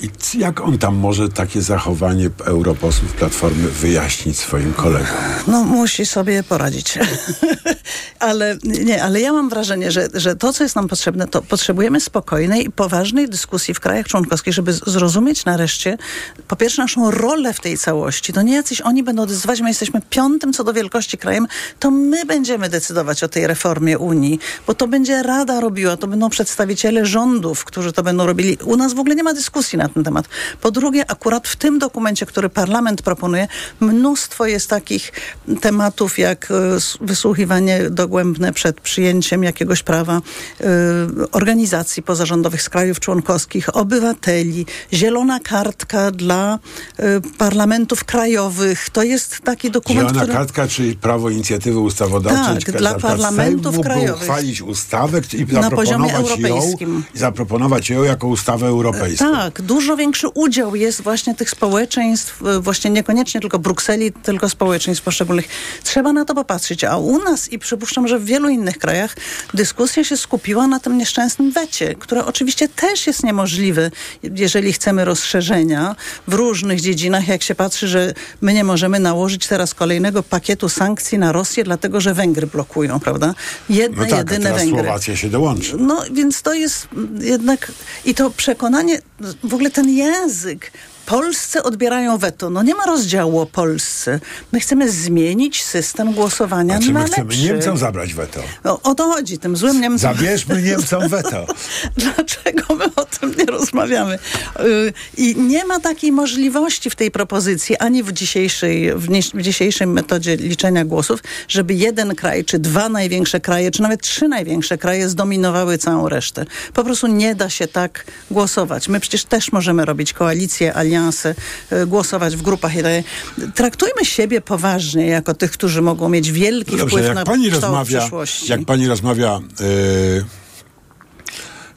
I jak on tam może takie zachowanie europosłów Platformy wyjaśnić swoim kolegom? No musi sobie poradzić. ale nie, ale ja mam wrażenie, że, że to, co jest nam potrzebne, to potrzebujemy spokojnej i poważnej dyskusji w krajach członkowskich, żeby zrozumieć nareszcie, po pierwsze, naszą rolę w tej całości. To nie jacyś oni będą decydować, my jesteśmy piątym co do wielkości krajem, to my będziemy decydować o tej reformie Unii, bo to będzie Rada robiła, to będą przedstawiciele rządów, którzy to będą robili. U nas w ogóle nie ma dyskusji na ten temat. Po drugie, akurat w tym dokumencie, który parlament proponuje, mnóstwo jest takich tematów, jak e, wysłuchiwanie dogłębne przed przyjęciem jakiegoś prawa e, organizacji pozarządowych z krajów członkowskich, obywateli, zielona kartka dla e, parlamentów krajowych. To jest taki dokument, Zielona który... kartka, czyli prawo inicjatywy ustawodawczej. Tak, dla parlamentów Sejmu, krajowych. uchwalić ustawę i Na poziomie zaproponować ją, i zaproponować ją jako ustawę europejską. Tak, dużo większy udział jest właśnie tych społeczeństw, e, właśnie niekoniecznie tylko Brukseli, tylko społeczeństw poszczególnych. Trzeba na to popatrzeć. A u nas i przypuszczam, że w wielu innych krajach dyskusja się skupiła na tym nieszczęsnym wecie, które oczywiście też jest niemożliwe, jeżeli chcemy rozszerzenia w różnych dziedzinach, jak się patrzy, że my nie możemy nałożyć teraz kolejnego pakietu sankcji na Rosję, dlatego że Węgry blokują, prawda? Jedne, No tak, jedyne teraz Węgry. Słowacja się dołączy. No więc to jest jednak i to przekonanie, w ogóle ten język. Polsce odbierają weto. No nie ma rozdziału o Polsce. My chcemy zmienić system głosowania Znaczy na my chcemy lepszy. Niemcom zabrać weto. No, o to chodzi, tym złym Niemcom. Zabierzmy Niemcom weto. Dlaczego my o tym nie rozmawiamy? Y, I nie ma takiej możliwości w tej propozycji, ani w dzisiejszej, w, nie, w dzisiejszej metodzie liczenia głosów, żeby jeden kraj, czy dwa największe kraje, czy nawet trzy największe kraje zdominowały całą resztę. Po prostu nie da się tak głosować. My przecież też możemy robić koalicje, alianse, y, głosować w grupach tak. Traktujmy siebie poważnie, jako tych, którzy mogą mieć wielki Dobrze, wpływ jak na pani rozmawia, przyszłości. jak pani rozmawia, yy,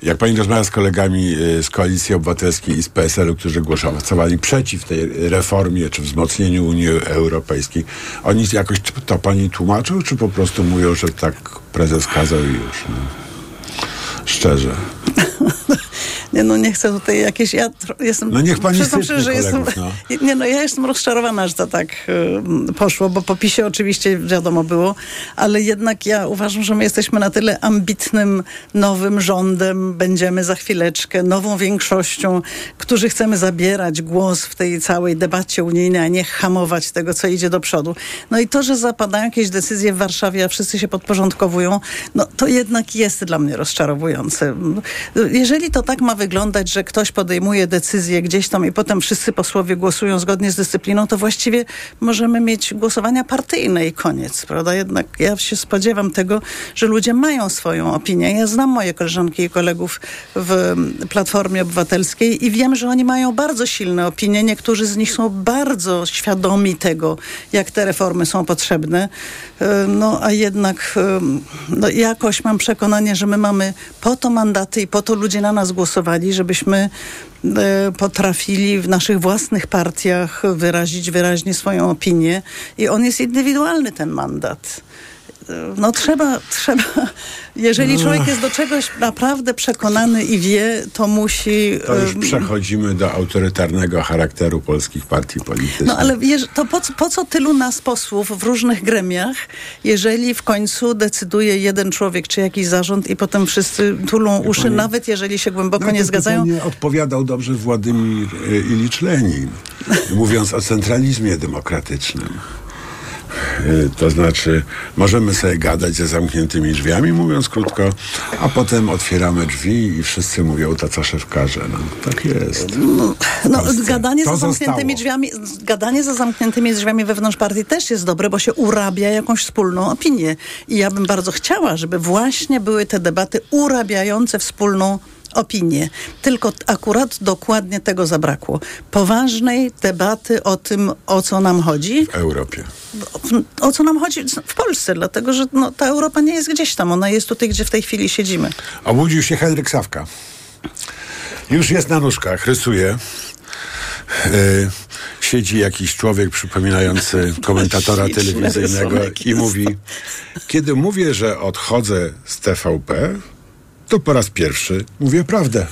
jak pani rozmawia z kolegami yy, z Koalicji Obywatelskiej i z PSL-u, którzy głosowali przeciw tej reformie czy wzmocnieniu Unii Europejskiej, oni jakoś to pani tłumaczą, czy po prostu mówią, że tak prezes kazał i już? No. Szczerze. Nie, no nie chcę tutaj jakieś... Ja jestem, No niech pani przyznam szczerze, że jestem, kolegów, Nie, no ja jestem rozczarowana, że to tak y, poszło, bo po PiSie oczywiście wiadomo było, ale jednak ja uważam, że my jesteśmy na tyle ambitnym, nowym rządem, będziemy za chwileczkę nową większością, którzy chcemy zabierać głos w tej całej debacie unijnej, a nie hamować tego, co idzie do przodu. No i to, że zapadają jakieś decyzje w Warszawie, a wszyscy się podporządkowują, no to jednak jest dla mnie rozczarowujące. Jeżeli to tak ma wyglądać, że ktoś podejmuje decyzję gdzieś tam i potem wszyscy posłowie głosują zgodnie z dyscypliną, to właściwie możemy mieć głosowania partyjne i koniec, prawda? Jednak ja się spodziewam tego, że ludzie mają swoją opinię. Ja znam moje koleżanki i kolegów w Platformie Obywatelskiej i wiem, że oni mają bardzo silne opinie. Niektórzy z nich są bardzo świadomi tego, jak te reformy są potrzebne. E, No a jednak e, no, jakoś mam przekonanie, że my mamy po to mandaty i po to ludzie na nas głosowali, żebyśmy e, potrafili w naszych własnych partiach wyrazić wyraźnie swoją opinię i on jest indywidualny ten mandat. No trzeba, trzeba, jeżeli człowiek jest do czegoś naprawdę przekonany i wie, to musi... To już przechodzimy do autorytarnego charakteru polskich partii politycznych. No ale to po, co- po co tylu nas posłów w różnych gremiach, jeżeli w końcu decyduje jeden człowiek czy jakiś zarząd i potem wszyscy tulą uszy, pani- nawet jeżeli się głęboko nie zgadzają? pytanie odpowiadał dobrze Władimir e, Ilicz Lenin, mówiąc o centralizmie demokratycznym. E, To znaczy, możemy sobie gadać za zamkniętymi drzwiami, mówiąc krótko, a potem otwieramy drzwi i wszyscy mówią to, co szef każe. No, tak jest. No, gadanie To za zamkniętymi drzwiami, gadanie za zamkniętymi drzwiami wewnątrz partii też jest dobre, bo się urabia jakąś wspólną opinię. I ja bym bardzo chciała, żeby właśnie były te debaty urabiające wspólną opinię. Tylko t- akurat dokładnie tego zabrakło. Poważnej debaty o tym, o co nam chodzi. W Europie. O, o co nam chodzi w Polsce, dlatego że no, ta Europa nie jest gdzieś tam, ona jest tutaj, gdzie w tej chwili siedzimy. Obudził się Henryk Sawka. Już jest na nóżkach, rysuje. Yy, siedzi jakiś człowiek przypominający komentatora telewizyjnego i mówi kiedy mówię, że odchodzę z TVP, to po raz pierwszy mówię prawdę.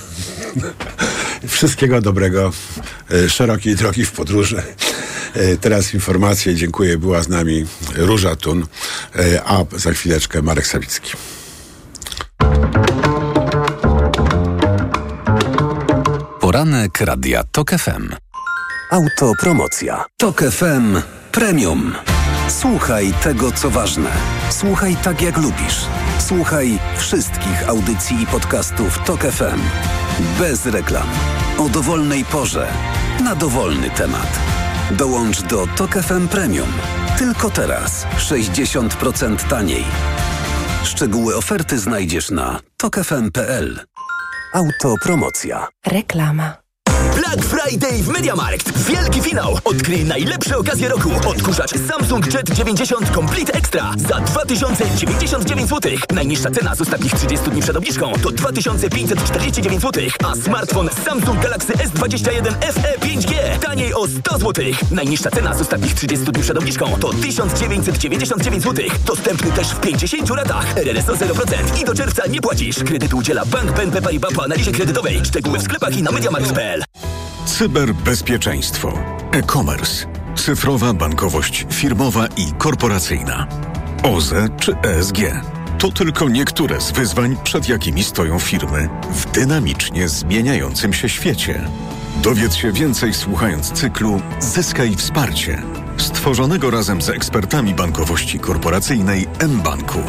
Wszystkiego dobrego, yy, szerokiej drogi w podróży. Yy, Teraz informacje, dziękuję, była z nami Róża Tun, yy, a za chwileczkę Marek Sawicki. Poranek Radia TOK FM. Autopromocja. TOK FM Premium. Słuchaj tego, co ważne. Słuchaj tak, jak lubisz. Słuchaj wszystkich audycji i podcastów TOK FM. Bez reklam. O dowolnej porze. Na dowolny temat. Dołącz do TOK FM Premium. Tylko teraz. 60% taniej. Szczegóły oferty znajdziesz na tokefm.pl. Autopromocja. Reklama. Black Friday w MediaMarkt. Wielki finał. Odkryj najlepsze okazje roku. Odkurzacz Samsung Jet 90 Complete Extra za 2099 zł. Najniższa cena z ostatnich 30 dni przed obniżką to 2549 zł. A smartfon Samsung Galaxy S21 FE 5G taniej o 100 zł. Najniższa cena z ostatnich 30 dni przed obniżką to 1999 zł. Dostępny też w 50 latach. RRSO 0% i do czerwca nie płacisz. Kredytu udziela Bank BNP Paribas po analizie kredytowej. Szczegóły w sklepach i na MediaMarkt.pl. Cyberbezpieczeństwo, e-commerce, cyfrowa bankowość firmowa i korporacyjna, OZE czy ESG. To tylko niektóre z wyzwań, przed jakimi stoją firmy w dynamicznie zmieniającym się świecie. Dowiedz się więcej słuchając cyklu Zyskaj wsparcie, stworzonego razem z ekspertami bankowości korporacyjnej mBanku.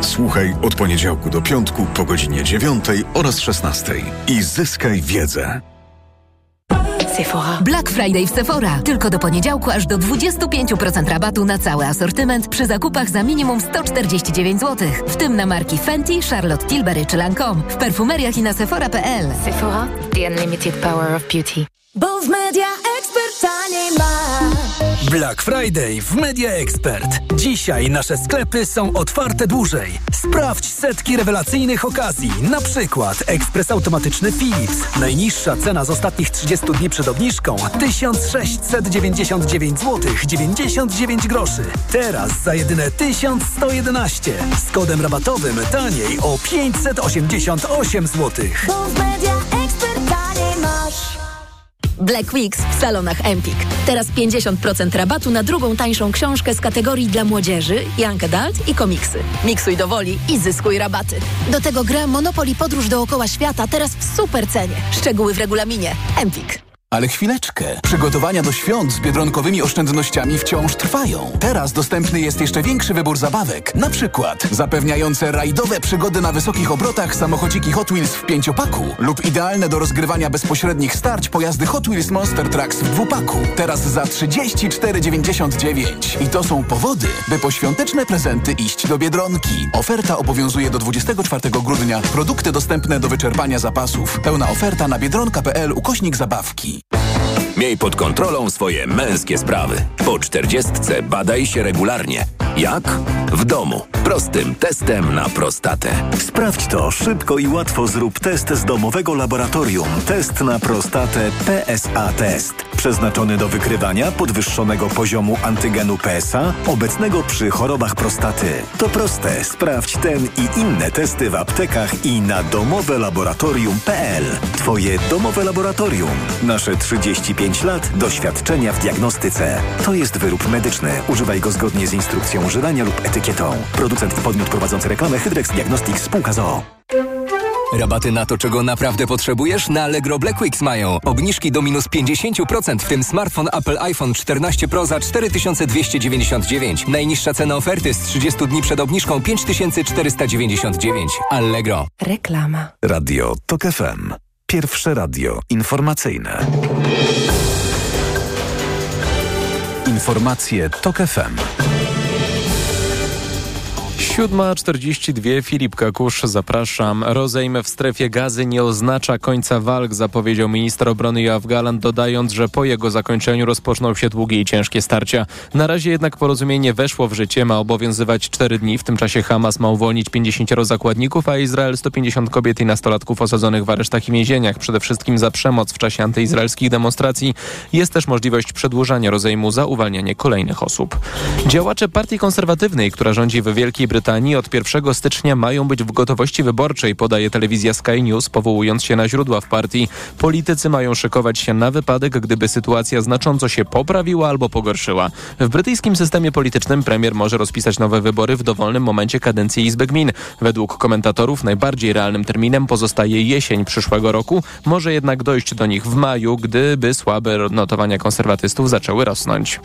Słuchaj od poniedziałku do piątku po godzinie 9 oraz 16 i zyskaj wiedzę. Sephora. Black Friday w Sephora. Tylko do poniedziałku aż do 25% rabatu na cały asortyment przy zakupach za minimum 149 zł. W tym na marki Fenty, Charlotte Tilbury czy Lancome. W perfumeriach i na sephora.pl. Sephora, the unlimited power of beauty. Bo w media. Black Friday w Media Expert. Dzisiaj nasze sklepy są otwarte dłużej. Sprawdź setki rewelacyjnych okazji. Na przykład ekspres automatyczny Philips. Najniższa cena z ostatnich 30 dni przed obniżką 1699 zł 99 groszy. Teraz za jedyne 1111. Z kodem rabatowym taniej o 588 zł. W media ekspert taniej masz. Black Weeks w salonach Empik. Teraz 50% rabatu na drugą tańszą książkę z kategorii dla młodzieży, Young Adult i komiksy. Miksuj do woli i zyskuj rabaty. Do tego gra Monopoly Podróż dookoła świata teraz w super cenie. Szczegóły w regulaminie. Empik. Ale chwileczkę. Przygotowania do świąt z biedronkowymi oszczędnościami wciąż trwają. Teraz dostępny jest jeszcze większy wybór zabawek. Na przykład zapewniające rajdowe przygody na wysokich obrotach samochodziki Hot Wheels w pięciopaku lub idealne do rozgrywania bezpośrednich starć pojazdy Hot Wheels Monster Trucks w dwupaku. Teraz za 34,99. I to są powody, by po świąteczne prezenty iść do Biedronki. Oferta obowiązuje do 24 grudnia. Produkty dostępne do wyczerpania zapasów. Pełna oferta na biedronka.pl ukośnik zabawki. Miej pod kontrolą swoje męskie sprawy. Po czterdziestce badaj się regularnie. Jak? W domu. Prostym testem na prostatę. Sprawdź to szybko i łatwo. Zrób test z domowego laboratorium. Test na prostatę PSA Test. Przeznaczony do wykrywania podwyższonego poziomu antygenu PSA obecnego przy chorobach prostaty. To proste. Sprawdź ten i inne testy w aptekach i na domowelaboratorium.pl. Twoje domowe laboratorium. Nasze 35 lat doświadczenia w diagnostyce. To jest wyrób medyczny. Używaj go zgodnie z instrukcją używania lub etykietą. Producent i podmiot prowadzący reklamę Hydrex Diagnostics spółka ZOO. Rabaty na to, czego naprawdę potrzebujesz? Na Allegro Black Weeks mają. Obniżki do minus 50%, w tym smartfon Apple iPhone 14 Pro za 4299. Najniższa cena oferty z 30 dni przed obniżką 5499. Allegro. Reklama. Radio TOK FM. Pierwsze radio informacyjne. Informacje TOK FM. 7.42 Filip Kakusz, zapraszam. Rozejm w strefie gazy nie oznacza końca walk, zapowiedział minister obrony Joachim Galant, dodając, że po jego zakończeniu rozpoczną się długie i ciężkie starcia. Na razie jednak porozumienie weszło w życie, ma obowiązywać 4 dni. W tym czasie Hamas ma uwolnić 50 zakładników, a Izrael 150 kobiet i nastolatków osadzonych w aresztach i więzieniach, przede wszystkim za przemoc w czasie antyizraelskich demonstracji. Jest też możliwość przedłużania rozejmu za uwalnianie kolejnych osób. Działacze partii konserwatywnej, która rządzi w Wielkiej Brytanii, od 1 stycznia mają być w gotowości wyborczej, podaje telewizja Sky News, powołując się na źródła w partii. Politycy mają szykować się na wypadek, gdyby sytuacja znacząco się poprawiła albo pogorszyła. W brytyjskim systemie politycznym premier może rozpisać nowe wybory w dowolnym momencie kadencji Izby Gmin. Według komentatorów najbardziej realnym terminem pozostaje jesień przyszłego roku. Może jednak dojść do nich w maju, gdyby słabe notowania konserwatystów zaczęły rosnąć.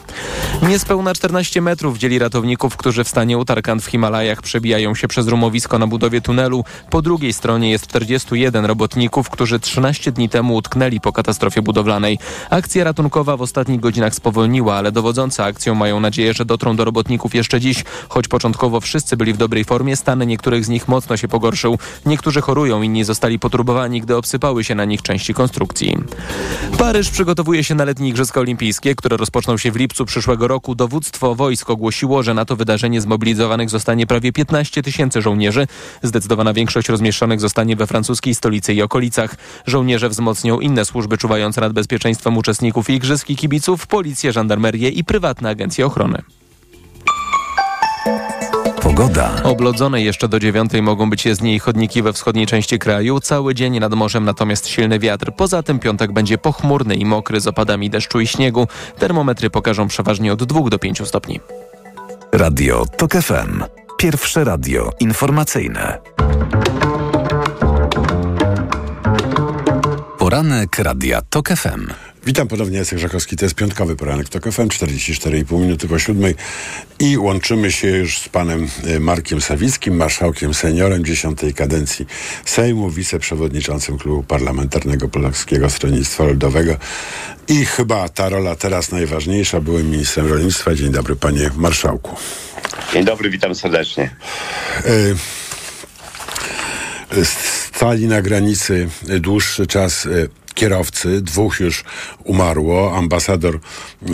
Niespełna 14 metrów dzieli ratowników, którzy w stanie utarkan w Himalajach przebijają się przez rumowisko na budowie tunelu. Po drugiej stronie jest 41 robotników, którzy 13 dni temu utknęli po katastrofie budowlanej. Akcja ratunkowa w ostatnich godzinach spowolniła, ale dowodzące akcją mają nadzieję, że dotrą do robotników jeszcze dziś. Choć początkowo wszyscy byli w dobrej formie, stan niektórych z nich mocno się pogorszył. Niektórzy chorują, inni zostali poturbowani, gdy obsypały się na nich części konstrukcji. Paryż przygotowuje się na letnie Igrzyska Olimpijskie, które rozpoczną się w lipcu przyszłego roku. Dowództwo wojsk ogłosiło, że na to wydarzenie zmobilizowanych zostanie prawie 15 tysięcy żołnierzy. Zdecydowana większość rozmieszczonych zostanie we francuskiej stolicy i okolicach. Żołnierze wzmocnią inne służby czuwające nad bezpieczeństwem uczestników igrzysk i kibiców, policję, żandarmerię i prywatne agencje ochrony. Pogoda. Oblodzone jeszcze do dziewiątej mogą być jezdnie i chodniki we wschodniej części kraju. Cały dzień nad morzem natomiast silny wiatr. Poza tym piątek będzie pochmurny i mokry z opadami deszczu i śniegu. Termometry pokażą przeważnie od 2 do 5 stopni. Radio TOK FM. Pierwsze radio informacyjne. Poranek Radia TOK FM. Witam ponownie, Jacek Żakowski. To jest piątkowy poranek TOK FM, 44,5 minuty po siódmej. I łączymy się już z panem y, Markiem Sawickim, marszałkiem seniorem dziesiątej kadencji Sejmu, wiceprzewodniczącym klubu parlamentarnego Polskiego Stronnictwa Ludowego. I chyba ta rola teraz najważniejsza, byłem ministrem rolnictwa. Dzień dobry, panie marszałku. Dzień dobry, witam serdecznie. Y, stali na granicy dłuższy czas y, kierowcy, dwóch już umarło. Ambasador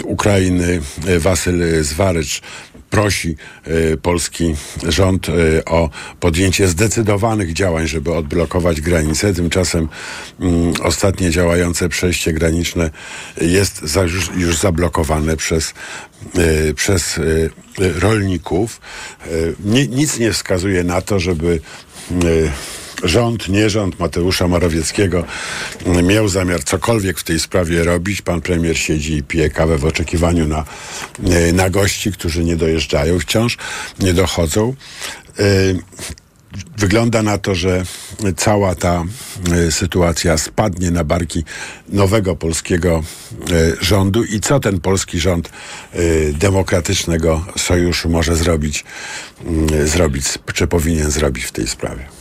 Ukrainy Wasyl Zwarycz prosi y, polski rząd y, o podjęcie zdecydowanych działań, żeby odblokować granice. Tymczasem y, ostatnie działające przejście graniczne jest już, zablokowane przez, przez rolników. Nic nie wskazuje na to, żeby rząd, nie rząd Mateusza Morawieckiego miał zamiar cokolwiek w tej sprawie robić. Pan premier siedzi i pije kawę w oczekiwaniu na, na gości, którzy nie dojeżdżają wciąż, nie dochodzą. Wygląda na to, że cała ta sytuacja spadnie na barki nowego polskiego rządu i co ten polski rząd demokratycznego sojuszu może zrobić, zrobić czy powinien zrobić w tej sprawie?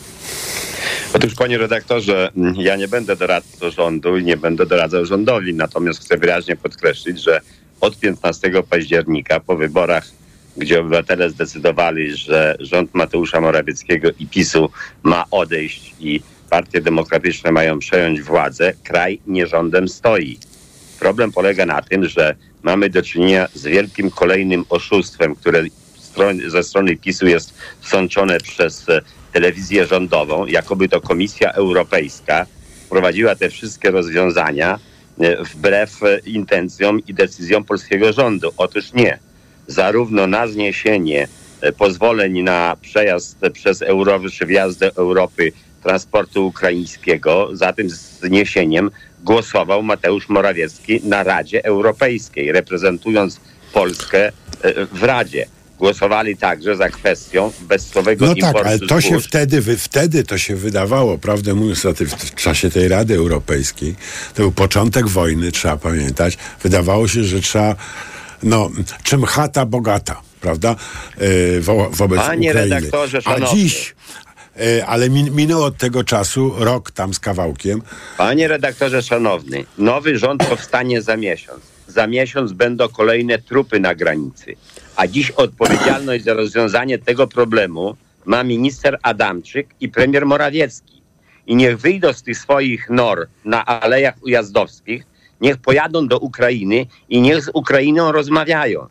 Otóż, panie redaktorze, ja nie będę doradcą rządu i nie będę doradzał rządowi, natomiast chcę wyraźnie podkreślić, że od 15 października po wyborach, gdzie obywatele zdecydowali, że rząd Mateusza Morawieckiego i PiSu ma odejść i partie demokratyczne mają przejąć władzę, kraj nie rządem stoi. Problem polega na tym, że mamy do czynienia z wielkim kolejnym oszustwem, które ze strony PiSu jest sączone przez e, telewizję rządową, jakoby to Komisja Europejska wprowadziła te wszystkie rozwiązania e, wbrew e, intencjom i decyzjom polskiego rządu. Otóż nie. Zarówno na zniesienie pozwoleń na przejazd przez Europę czy wjazd do Europy transportu ukraińskiego, za tym zniesieniem głosował Mateusz Morawiecki na Radzie Europejskiej, reprezentując Polskę w Radzie. Głosowali także za kwestią bezcłowego No importu tak, ale to się wtedy, wy, wtedy to się wydawało, prawdę mówiąc, ty- w czasie tej Rady Europejskiej, to był początek wojny, trzeba pamiętać. Wydawało się, że trzeba, no, czym chata bogata, prawda, e, wo, wobec Panie Ukrainy. redaktorze, A szanowny. dziś, e, ale min, minął od tego czasu rok tam z kawałkiem. Panie redaktorze szanowny, nowy rząd powstanie za miesiąc. Za miesiąc będą kolejne trupy na granicy. A dziś odpowiedzialność za rozwiązanie tego problemu ma minister Adamczyk i premier Morawiecki. I niech wyjdą z tych swoich nor na alejach ujazdowskich, niech pojadą do Ukrainy i niech z Ukrainą rozmawiają.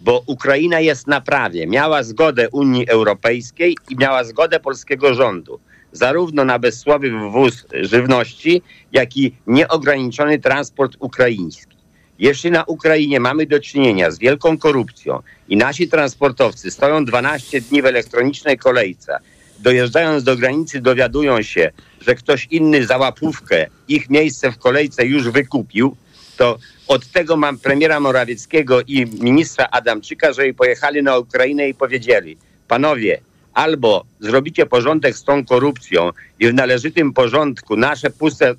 Bo Ukraina jest na prawie. Miała zgodę Unii Europejskiej i miała zgodę polskiego rządu. Zarówno na bezsłowy wwóz żywności, jak i nieograniczony transport ukraiński. Jeśli na Ukrainie mamy do czynienia z wielką korupcją i nasi transportowcy stoją 12 dni w elektronicznej kolejce, dojeżdżając do granicy dowiadują się, że ktoś inny za łapówkę ich miejsce w kolejce już wykupił, to od tego mam premiera Morawieckiego i ministra Adamczyka, żeby pojechali na Ukrainę i powiedzieli, panowie, albo zrobicie porządek z tą korupcją i w należytym porządku nasze puste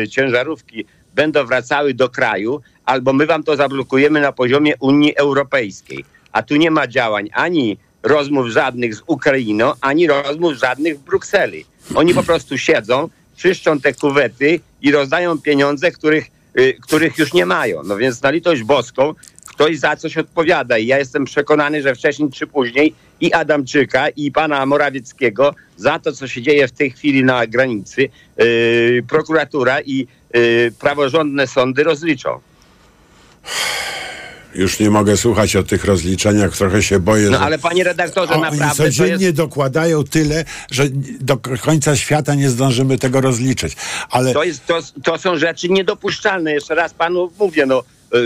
yy, ciężarówki będą wracały do kraju, albo my wam to zablokujemy na poziomie Unii Europejskiej. A tu nie ma działań ani rozmów żadnych z Ukrainą, ani rozmów żadnych w Brukseli. Oni po prostu siedzą, czyszczą te kuwety i rozdają pieniądze, których, y, których już nie mają. No więc na litość boską ktoś za coś odpowiada i ja jestem przekonany, że wcześniej czy później i Adamczyka i pana Morawieckiego za to, co się dzieje w tej chwili na granicy, yy, prokuratura i praworządne sądy rozliczą. Już nie mogę słuchać o tych rozliczeniach, trochę się boję, No że... ale panie redaktorze, Oni naprawdę to codziennie jest... dokładają tyle, że do końca świata nie zdążymy tego rozliczyć. Ale To, jest, to, to są rzeczy niedopuszczalne. Jeszcze raz panu mówię, no, y,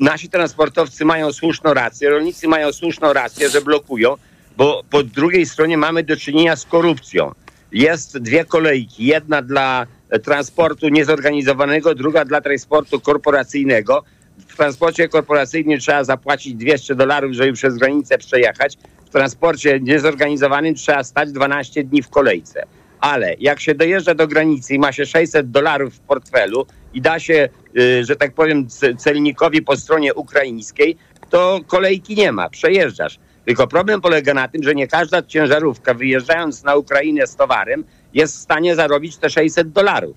nasi transportowcy mają słuszną rację, rolnicy mają słuszną rację, że blokują, bo po drugiej stronie mamy do czynienia z korupcją. Jest dwie kolejki, jedna dla transportu niezorganizowanego, druga dla transportu korporacyjnego. W transporcie korporacyjnym trzeba zapłacić 200 dolarów, żeby przez granicę przejechać. W transporcie niezorganizowanym trzeba stać 12 dni w kolejce. Ale jak się dojeżdża do granicy i ma się 600 dolarów w portfelu i da się, y, że tak powiem, celnikowi po stronie ukraińskiej, to kolejki nie ma, przejeżdżasz. Tylko problem polega na tym, że nie każda ciężarówka wyjeżdżając na Ukrainę z towarem jest w stanie zarobić te 600 dolarów.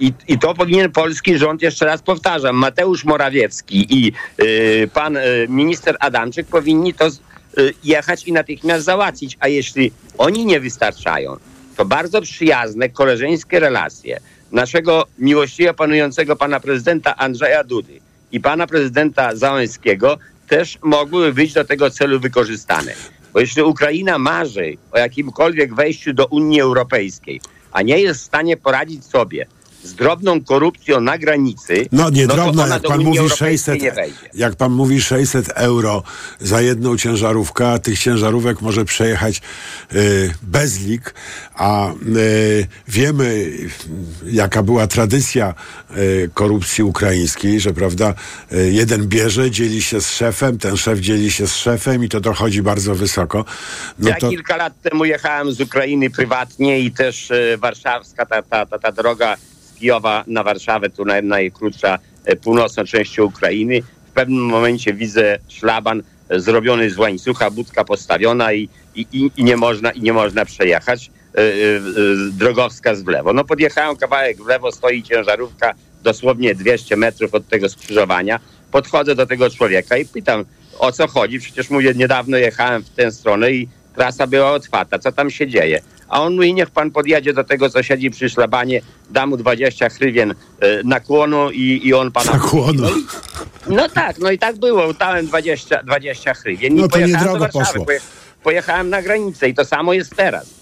I, I to powinien polski rząd, jeszcze raz powtarzam, Mateusz Morawiecki i y, pan y, minister Adamczyk powinni to z- y, jechać i natychmiast załatwić. A jeśli oni nie wystarczają, to bardzo przyjazne, koleżeńskie relacje naszego miłościwie panującego pana prezydenta Andrzeja Dudy i pana prezydenta Załęskiego też mogły być do tego celu wykorzystane. Bo jeśli Ukraina marzy o jakimkolwiek wejściu do Unii Europejskiej, a nie jest w stanie poradzić sobie z drobną korupcją na granicy, No nie to drobno, ona jak pan Unii mówi Europejskiej 600, nie wejdzie. jak pan mówi 600 euro za jedną ciężarówkę, a tych ciężarówek może przejechać y, bez lik, a y, wiemy y, jaka była tradycja y, korupcji ukraińskiej, że prawda, y, jeden bierze, dzieli się z szefem, ten szef dzieli się z szefem i to dochodzi bardzo wysoko. No ja to, kilka lat temu jechałem z Ukrainy prywatnie i też e, warszawska, ta, ta, ta, ta droga Kijowa na Warszawę, tu naj, najkrótsza e, północna część Ukrainy. W pewnym momencie widzę szlaban e, zrobiony z łańcucha, budka postawiona i, i, i, i, nie, można, i nie można przejechać. E, drogowskaz w lewo. No podjechałem kawałek w lewo, stoi ciężarówka dosłownie 200 metrów od tego skrzyżowania. Podchodzę do tego człowieka i pytam, o co chodzi. Przecież mówię, niedawno jechałem w tę stronę i trasa była otwarta. Co tam się dzieje? A on mówi, niech pan podjedzie do tego, co siedzi przy szlabanie, da mu 20 hrywien e, nakłonu i, i on pana... Nakłonu. No, no tak, no i tak było. Dałem 20, 20 hrywien No i to pojechałem niedrogo do Warszawy. poszło. Poje- Pojechałem na granicę i to samo jest teraz.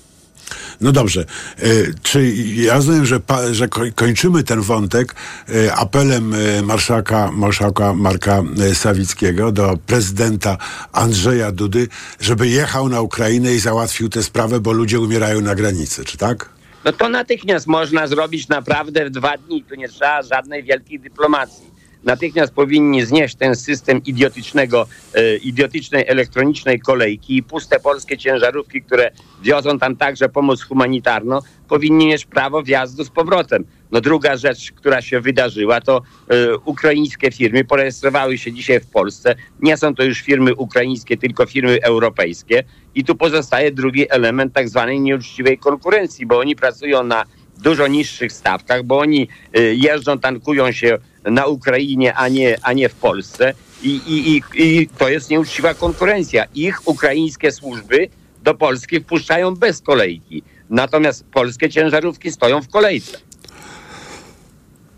No dobrze. E, Czy ja rozumiem, że, że ko- kończymy ten wątek e, apelem e, marszałka, marszałka Marka Sawickiego do prezydenta Andrzeja Dudy, żeby jechał na Ukrainę i załatwił tę sprawę, bo ludzie umierają na granicy, czy tak? No to natychmiast można zrobić naprawdę w dwa dni. Tu nie trzeba żadnej wielkiej dyplomacji. Natychmiast powinni znieść ten system idiotycznego, e, idiotycznej elektronicznej kolejki i puste polskie ciężarówki, które wiozą tam także pomoc humanitarną, powinni mieć prawo wjazdu z powrotem. No druga rzecz, która się wydarzyła, to e, ukraińskie firmy porejestrowały się dzisiaj w Polsce. Nie są to już firmy ukraińskie, tylko firmy europejskie. I tu pozostaje drugi element tak zwanej nieuczciwej konkurencji, bo oni pracują na dużo niższych stawkach, bo oni y, jeżdżą, tankują się na Ukrainie, a nie, a nie w Polsce. I, i, i, I to jest nieuczciwa konkurencja. Ich ukraińskie służby do Polski wpuszczają bez kolejki. Natomiast polskie ciężarówki stoją w kolejce.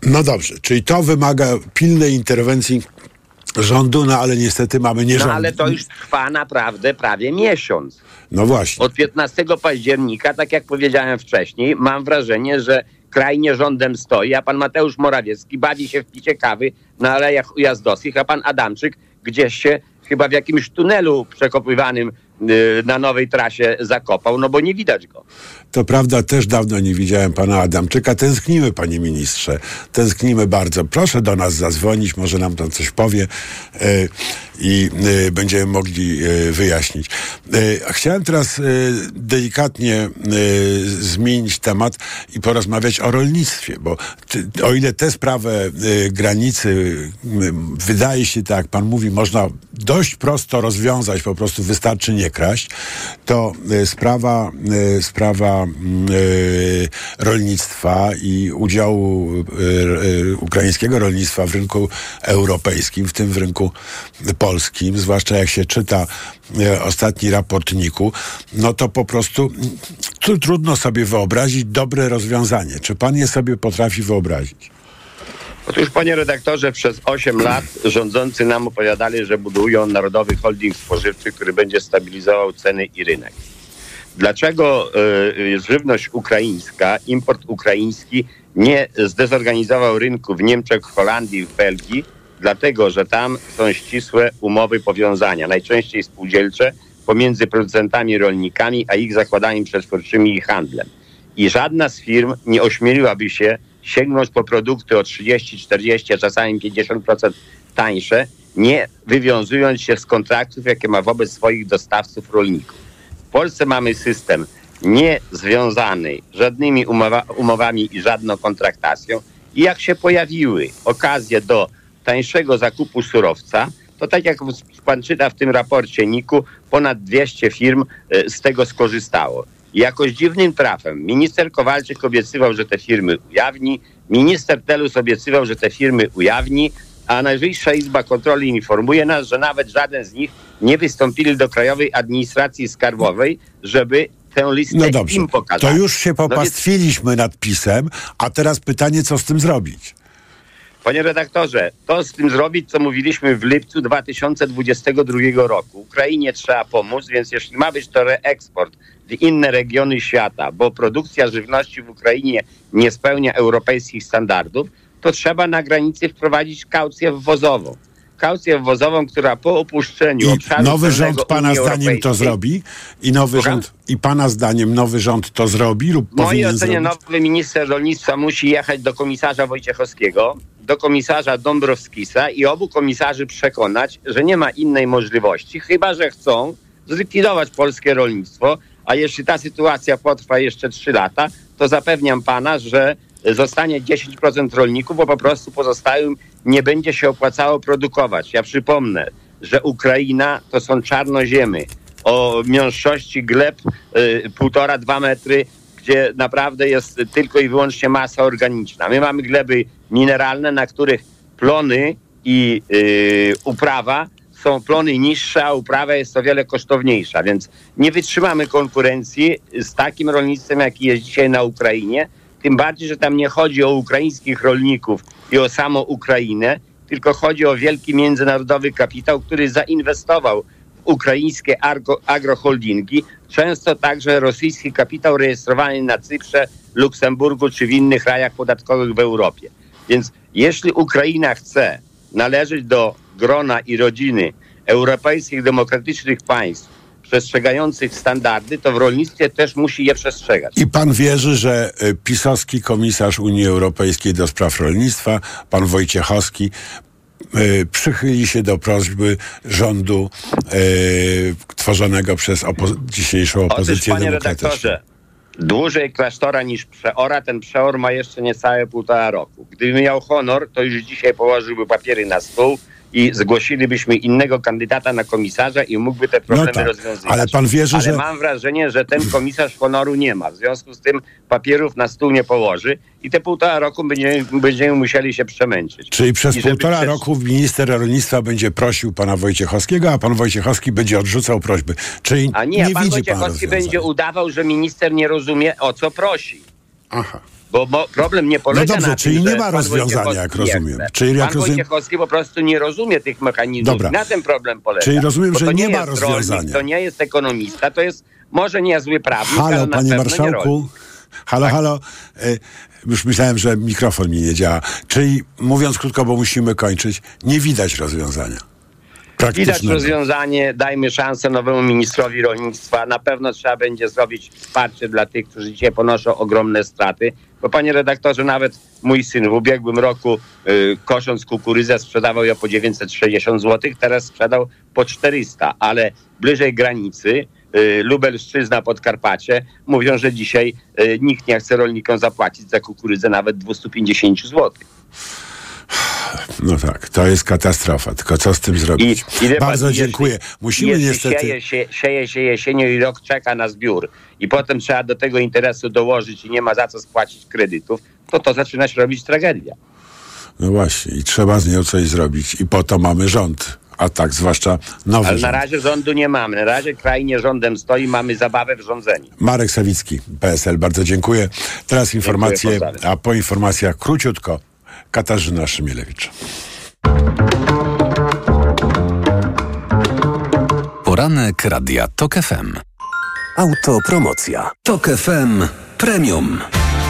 No dobrze, czyli to wymaga pilnej interwencji rządu, no ale niestety mamy nie No rząd. ale to już trwa naprawdę prawie miesiąc. No właśnie. Od 15 października, tak jak powiedziałem wcześniej, mam wrażenie, że kraj nie rządem stoi, a pan Mateusz Morawiecki bawi się w picie kawy na alejach ujazdowskich, a pan Adamczyk gdzieś się chyba w jakimś tunelu przekopywanym y, na nowej trasie zakopał, no bo nie widać go. To prawda, też dawno nie widziałem pana Adamczyka. Tęsknimy, panie ministrze. Tęsknimy bardzo. Proszę do nas zadzwonić, może nam tam coś powie e, i e, będziemy mogli e, wyjaśnić. Chciałem teraz delikatnie zmienić temat i porozmawiać o rolnictwie, bo o ile tę sprawę granicy wydaje się, tak jak pan mówi, można dość prosto rozwiązać, po prostu wystarczy nie kraść, to sprawa, sprawa rolnictwa i udziału e, e, ukraińskiego rolnictwa w rynku europejskim, w tym w rynku polskim, zwłaszcza jak się czyta e, ostatni raport NIK-u, no to po prostu tu trudno sobie wyobrazić dobre rozwiązanie. Czy pan je sobie potrafi wyobrazić? Otóż, panie redaktorze, przez 8 lat rządzący nam opowiadali, że budują Narodowy Holding Spożywczy, który będzie stabilizował ceny i rynek. Dlaczego y, żywność ukraińska, import ukraiński nie zdezorganizował rynku w Niemczech, w Holandii, w Belgii? Dlatego, że tam są ścisłe umowy powiązania, najczęściej spółdzielcze, pomiędzy producentami, rolnikami, a ich zakładami przetwórczymi i handlem. I żadna z firm nie ośmieliłaby się sięgnąć po produkty o 30, 40, a czasami 50% tańsze, nie wywiązując się z kontraktów, jakie ma wobec swoich dostawców rolników. Polsce mamy system niezwiązany żadnymi umowa, umowami i żadną kontraktacją. I jak się pojawiły okazje do tańszego zakupu surowca, to tak jak pan czyta w tym raporcie NIK-u, ponad 200 firm e, z tego skorzystało. I jakoś dziwnym trafem minister Kowalczyk obiecywał, że te firmy ujawni, minister Telus obiecywał, że te firmy ujawni, a Najwyższa Izba Kontroli informuje nas, że nawet żaden z nich nie wystąpili do Krajowej Administracji Skarbowej, żeby tę listę No dobrze, im pokazać. to już się No popastwiliśmy nad pisem, a teraz pytanie, co z tym zrobić? Panie redaktorze, to z tym zrobić, co mówiliśmy w lipcu 2022 roku. Ukrainie trzeba pomóc, więc jeśli ma być to reeksport w inne regiony świata, bo produkcja żywności w Ukrainie nie spełnia europejskich standardów, to trzeba na granicy wprowadzić kaucję wwozową. Kaucję wwozową, która po opuszczeniu I obszaru nowy rząd pana zdaniem to zrobi? I nowy Słucham? rząd, i pana zdaniem nowy rząd to zrobi lub W mojej powinien ocenie zrobić? nowy minister rolnictwa musi jechać do komisarza Wojciechowskiego, do komisarza Dąbrowskisa i obu komisarzy przekonać, że nie ma innej możliwości, chyba że chcą zlikwidować polskie rolnictwo, a jeśli ta sytuacja potrwa jeszcze 3 lata, to zapewniam pana, że zostanie 10% rolników, bo po prostu pozostałym nie będzie się opłacało produkować. Ja przypomnę, że Ukraina to są czarnoziemy o miąższości gleb y, półtora, dwa metry, gdzie naprawdę jest tylko i wyłącznie masa organiczna. My mamy gleby mineralne, na których plony i y, uprawa są plony niższe, a uprawa jest o wiele kosztowniejsza, więc nie wytrzymamy konkurencji z takim rolnictwem, jaki jest dzisiaj na Ukrainie. Tym bardziej, że tam nie chodzi o ukraińskich rolników i o samą Ukrainę, tylko chodzi o wielki międzynarodowy kapitał, który zainwestował w ukraińskie agro, agroholdingi, często także rosyjski kapitał rejestrowany na Cyprze, Luksemburgu czy w innych rajach podatkowych w Europie. Więc jeśli Ukraina chce należeć do grona i rodziny europejskich demokratycznych państw przestrzegających standardy, to w rolnictwie też musi je przestrzegać. I pan wierzy, że y, pisowski komisarz Unii Europejskiej do spraw rolnictwa, pan Wojciechowski, y, przychyli się do prośby rządu y, tworzonego przez opo- dzisiejszą Otóż, opozycję panie demokratyczną. redaktorze, dłużej klasztora niż przeora, ten przeor ma jeszcze niecałe półtora roku. Gdyby miał honor, to już dzisiaj położyłby papiery na stół i zgłosilibyśmy innego kandydata na komisarza i mógłby te problemy tak, rozwiązywać. ale pan wierzy, ale że- mam wrażenie, że ten komisarz honoru nie ma. W związku z tym papierów na stół nie położy i te półtora roku będziemy, będziemy musieli się przemęczyć. Czyli przez I półtora przez- roku minister rolnictwa będzie prosił pana Wojciechowskiego, a pan Wojciechowski będzie odrzucał prośby. Czyli A nie, nie pan widzi pan Wojciechowski rozwiązania. będzie udawał, że minister nie rozumie, o co prosi. Aha. Bo problem nie polega No dobrze, na czyli tym, nie ma rozwiązania, jak nie rozumiem. Czyli jak pan rozumiem- Wojciechowski po prostu nie rozumie tych mechanizmów. Dobra. Na tym problem polega. Czyli rozumiem, że to nie ma rozwiązania. Rolnik, to nie jest ekonomista, to jest może niezły prawnik, Halo, ale panie nie marszałku. Halo, halo. E, już myślałem, że mikrofon mi nie działa. Czyli mówiąc krótko, bo musimy kończyć, nie widać rozwiązania. Widać rozwiązanie, dajmy szansę nowemu ministrowi rolnictwa. Na pewno trzeba będzie zrobić wsparcie dla tych, którzy dzisiaj ponoszą ogromne straty. Bo panie redaktorze, nawet mój syn w ubiegłym roku y, kosząc kukurydzę sprzedawał ją po 960 zł, teraz sprzedał po 400, ale bliżej granicy y, Lubelszczyzna, Podkarpacie mówią, że dzisiaj y, nikt nie chce rolnikom zapłacić za kukurydzę nawet 250 zł. No tak, to jest katastrofa. Tylko co z tym zrobić? I pan, Bardzo jeśli- dziękuję. Musimy jeśli niestety... Sieje się, sieje się jesienią i rok czeka na zbiór i potem trzeba do tego interesu dołożyć i nie ma za co spłacić kredytów, to to zaczyna się robić tragedia. No właśnie, i trzeba z nią coś zrobić. I po to mamy rząd. A tak, zwłaszcza nowy Ale na rząd. razie rządu nie mamy. Na razie kraj nie rządem stoi, mamy zabawę w rządzeniu. Marek Sawicki, PSL, bardzo dziękuję. Teraz informacje, pozdrawiam. a po informacjach króciutko Katarzyna Szymielewicz. Poranek Radia TOK FM. Autopromocja. TOK FM Premium.